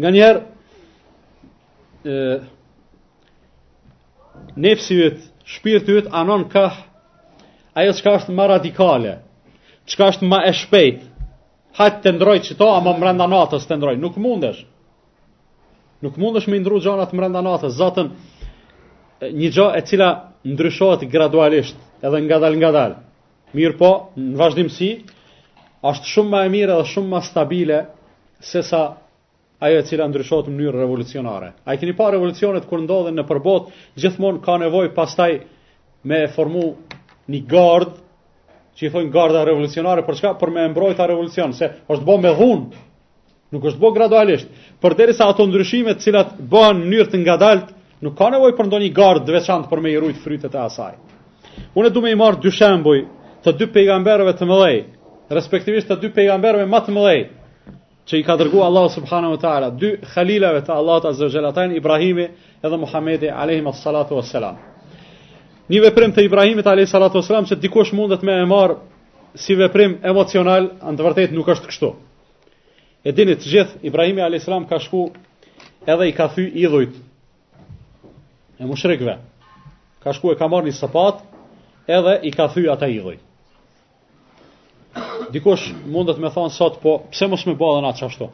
Nganjëherë, nefsi vetë, shpirti vetë, anon ka ajo çka është ma radikale, çka është ma e shpejt, hajt t'i ndrroj qëta, ama mrenda natës t'i ndrroj, nuk mundesh, nuk mundesh me i ndrru gjanat mrenda natës, zaten një gjo e cila ndryshohet gradualisht, edhe ngadal ngadal, Mirëpo, në vazhdimësi, është shumë ma e mirë edhe shumë ma stabile sesa ajo e cila ndryshohet në mënyrë revolucionare. A i keni pa revolucionet kur ndodhin nëpër botë, gjithmonë ka nevojë pastaj me formu një gardë, që i thojnë garda revolucionare, për çka? Për me e mbrojt at revolucion, se është bo me dhunë, Nuk është bë gradualisht, përderisa ato ndryshime të cilat bëhen në mënyrë të ngadaltë, nuk ka nevojë për ndonjë gardë të veçantë për me i rujt frytet e asaj. Unë du me i marr dy shembuj të dy pejgamberëve të mëdhej, respektivisht të dy pejgamberëve më të mëdhej që i ka dërguar Allahu subhanahu wa taala, dy khalilave të Allahut azza wa jalla, Ibrahimi edhe Muhamedi alayhi salatu wassalam. Një veprim të Ibrahimit alayhi salatu wassalam që dikush mundet me e marr si veprim emocional, në të vërtetë nuk është kështu. E dini të gjithë, Ibrahimi a.s. ka shku edhe i ka thy idhujt e mushrikve. Ka shku e ka marrë një sëpat edhe i ka thy ata idhuj. Dikosh mundet me thonë sot, po pse mos me ba edhe na qashtu?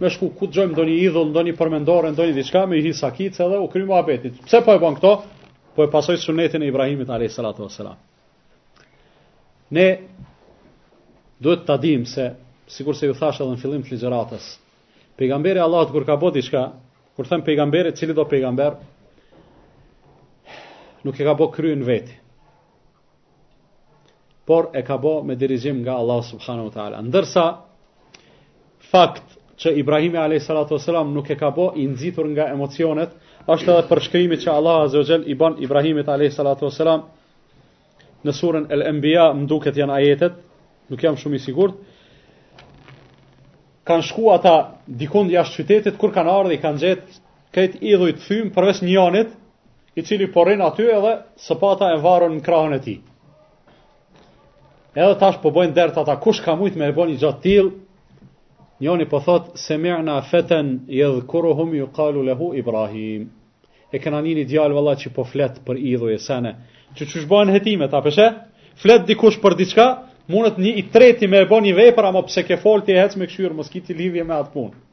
Me shku ku të gjojmë ndonjë idhull, ndonjë përmendore, ndonjë diçka, me i hi sakicë edhe u kry muhabeti. Pse po e bon këto? Po e pasoj sunetin e Ibrahimit a.s. Ne duhet ta dimë se, sikurse ju thashë dhe në fillim të ligjëratës, pejgamberi i Allahut kur ka bo diçka, kur them pejgamberi, cilido pejgamber, nuk e ka bo krye n'veti, por e ka bo me dirigjim nga Allah subhanahu wa ta'ala. Ndërsa, Fakt që Ibrahimi alayhis salatu wasalam nuk e ka bë i nxitur nga emocionet, është edhe përshkrimi që Allah azza wa jall i bën Ibrahimit alayhis salatu wasalam në surën El Anbiya, më duket janë ajetet, nuk jam shumë i sigurt. Kanë shku ata dikund jashtë qytetit kur kanë ardhur i kanë gjetë këta idhuj të thym përveç njanit, i cili po rrin aty edhe sëpata e varun në krahun e tij. Edhe tash po bojnë dert ata, kush ka mujt me e bo një gja të tillë, njoni po thotë, semi'na feten jedhkuruhum jukalu lehu Ibrahim. E kena ni një djalë valla që po flet për idhuj e sene, qysh bojnë hetime, tash p.sh., flet dikush për diçka, mundet një i treti me e bo një vepër, ama pse ke fol ti e hec me këshyrë, mos ki ti lidhje me atë punë.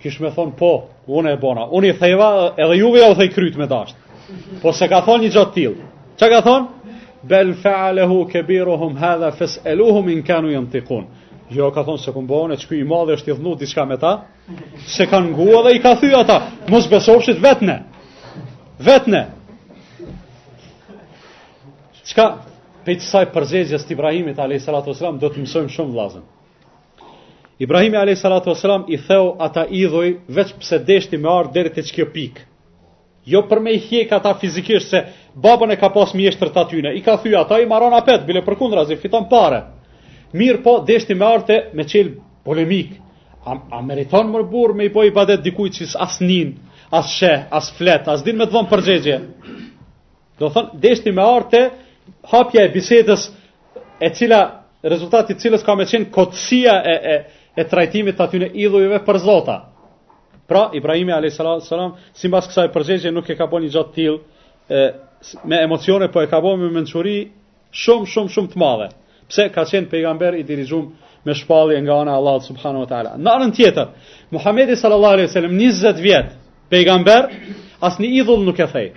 Kish me thonë po, unë e bona. Unë i theva edhe juve jau thej kryt me dasht. Po s'e ka thonë një gja të tillë. Ça ka thonë? Bel fa'alehu kebiruhum hadha fes'eluhum in kanu jantikun. Jo, ka thonë s'e kom bo unë, qi i madhi është idhnu diçka me ta, s'e kanë ngu dhe i ka thy ata, mos besofshit vetne. Vetne. Qka, pej ksaj përgjegjes të Ibrahimit, a.s. do të mësojmë shumë vllazën. Ibrahimi alayhi salatu wasalam i theu ata idhuj veç pse deshti me ardh deri te qikjo pikë. Jo për me i hjek ata fizikisht se babën e ka pas mjeshtër të atyne, i ka thy ata i maron apet, bile për kundra zi fiton pare. Mirëpo deshti me ardh e me çel polemikë. A, a meriton more burrë me i bë ibadet dikujt që as nin, as sheh, as flet, as din me të dhonë përgjigje. Do thonë, deshti me ardh te hapja e bisedës, e cila, rezultati i cilës ka me qenë kotësia e, e, e trajtimit të atyne idhujve për zota. Pra, Ibrahimi a.s. simbas kësaj përgjegje nuk e ka bo një gja të tillë, e, me emocione, po e ka bo me mençuri Shumë, shumë, shumë të madhe. Pse ka qenë pejgamber i dirigjum me shpallje nga ana e Allahut subhanahu wa ta'ala. Në anën tjetër, Muhammedi sallallahu alaihi sallam, 20 vjet pejgamber, asnjë idhull nuk e thej.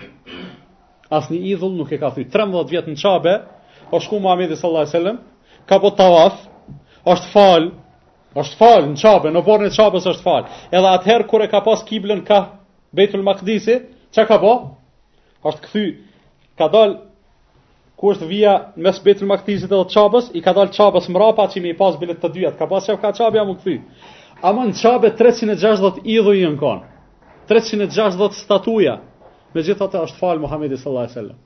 Asnjë idhull nuk e ka thy. 13 vjet në Qabe, o shku Muhammedi sallallahu alaihi sallam, ka bo tavaf, është fal, është fal në Qabe, në oborrin e Qabes është fal. Edhe atëherë kur e ka pas kiblën ka Beitul Maqdisi, çka ka bë? Është kthy, ka dal ku është vija në mes Bejtul Makdisit edhe Qabes, i ka dal Qabes mrapa që me i pas kiblet të dyja, ka pas qef ka Qabja m'u kthy. Ama në Qabe 360 idhuj janë kon. 360 statuja. Megjithatë është fal Muhamedi sallallahu alajhi wasallam.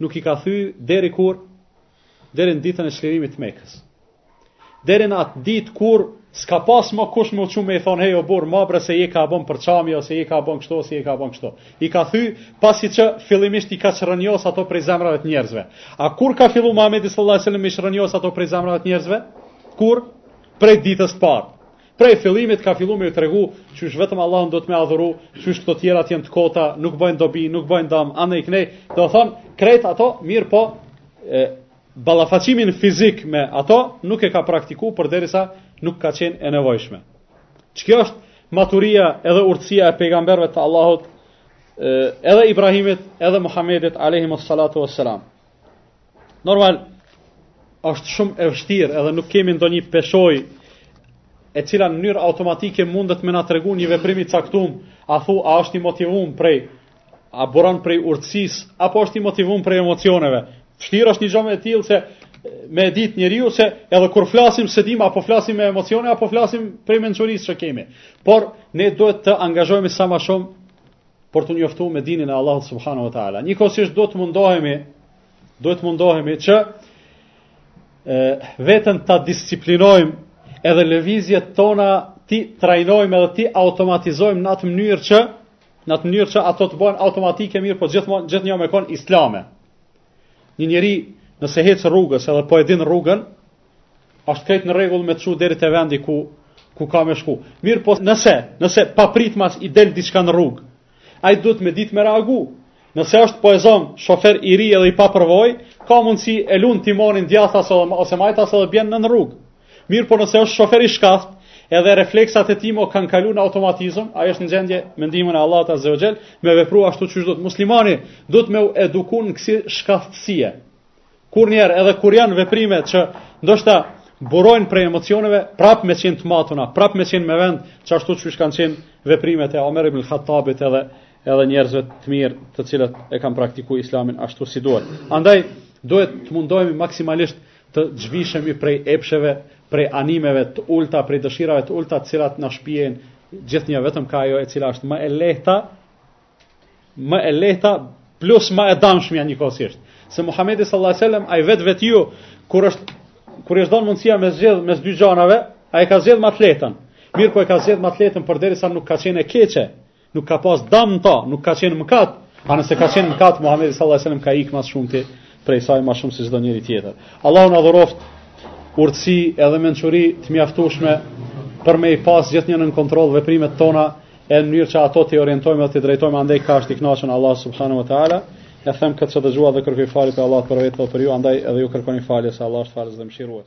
Nuk i ka thy deri kur deri në ditën e çlirimit të Mekës. Deri në atë ditë kur s'ka pas më kush m'u çu me i thon hej o burrë more se je ka bën për xhami ose je ka bën kështu ose je ka bën kështu. I ka thy pasi që fillimisht i ka çrënjos ato prej zemrave të njerëzve. A kur ka fillu Muhamedi sallallahu alajhi wasallam i çrënjos ato prej zemrave të njerëzve? Kur prej ditës së parë. Prej fillimit ka fillu me ju tregu qysh vetëm Allahun duhet me adhuru, qysh këto tjerat janë të kota, nuk bëjnë dobi, nuk bëjnë dëm, anej knej, domethënë krejt ato mirëpo e, ballafaqimin fizik me ato nuk e ka praktiku përderisa nuk ka qenë e nevojshme. Që kjo është maturia edhe urtësia e pejgamberëve të Allahut, edhe Ibrahimit, edhe Muhamedit alayhim salatu wassalam. Normal, është shumë e vështirë edhe nuk kemi ndonjë peshojë e cila në mënyrë automatike mundet me na tregu një veprim i caktuar, athua është i motivuar prej a buron prej urtësisë apo është i motivuar prej emocioneve. Vështirë është një gjë e tillë se me e ditë njeriu se edhe kur flasim s'e dimë a po flasim me emocione apo flasim prej mençurisë që kemi. Por ne duhet të angazhohemi sa më shumë për t'u njoftuar me dinin e Allahut subhanahu wa taala. Njëkohësisht duhet të mundohemi duhet të mundohemi që e, veten ta disiplinojmë edhe lëvizjet tona t'i trajnojmë edhe t'i automatizojmë në atë mënyrë që në atë mënyrë që ato të bëhen automatike mirëpo gjithmonë gjithnjë me kon islame. Një njeri nëse hec rrugës edhe po e din rrugën, Është krejt në rregull me të çu deri te vendi ku ku ka me shku. Mirëpo nëse, nëse papritmas i del diçka në rrugë, ai duhet me ditë me reagu. Nëse është po e zon shofer i ri edhe i papërvojë, ka mundësi e lun timonin djathas ose ose majtas edhe bjen nën rrugë. Mirëpo nëse është shofer i shkathtë, edhe refleksat e tij mo kanë kalu në automatizëm, ai është në gjendje me ndihmën e Allahut azza wa jall, me vepru ashtu siç duhet. Muslimani duhet me u eduku në kësi shkathtësie. Kur njëherë edhe kur janë veprime që ndoshta burojnë prej emocioneve, prap me qenë të matuna, prap me qenë me vend, që ashtu qysh kanë qenë veprimet e Omer ibn Khattabit edhe, edhe njerëzve të mirë të cilët e kanë praktiku islamin ashtu si duhet. Andaj, duhet të mundohemi maksimalisht të zhvishemi prej epsheve, prej animeve të ulta, prej dëshirave të ulta të cilat na shpijnë gjithnjë vetëm ka ajo e cila është më e lehta, Më e lehta plus më e damshmja njëkohësisht. Se Muhamedi sallallahu alajhi wasallam ai vet vetiu kur i është kur i është dhënë mundësia me zgjedh mes dy gjanave, ai ka zgjedh më të lehtën. Mirëpo e ka zgjedh më të lehtën përderisa nuk ka qenë e keqe, nuk ka pas dëm n'ta, nuk ka qenë mëkat. A nëse ka qenë mëkat Muhamedi sallallahu alajhi wasallam ka ikë më shumë ti prej saj më shumë se çdo njeri tjetër. Allahu na dhuroft urtësi edhe mençuri të mjaftueshme për me i pas gjithnjë nën kontroll veprimet tona e në mënyrë që ato t'i orientojmë edhe t'i drejtojmë andej ka është i kënaqur Allah subhanahu wa taala e them këtë që dëgjuat edhe kërkoj falje prej Allahut për vete dhe për ju andaj edhe ju kërkoni falje se Allah është falës dhe mëshirues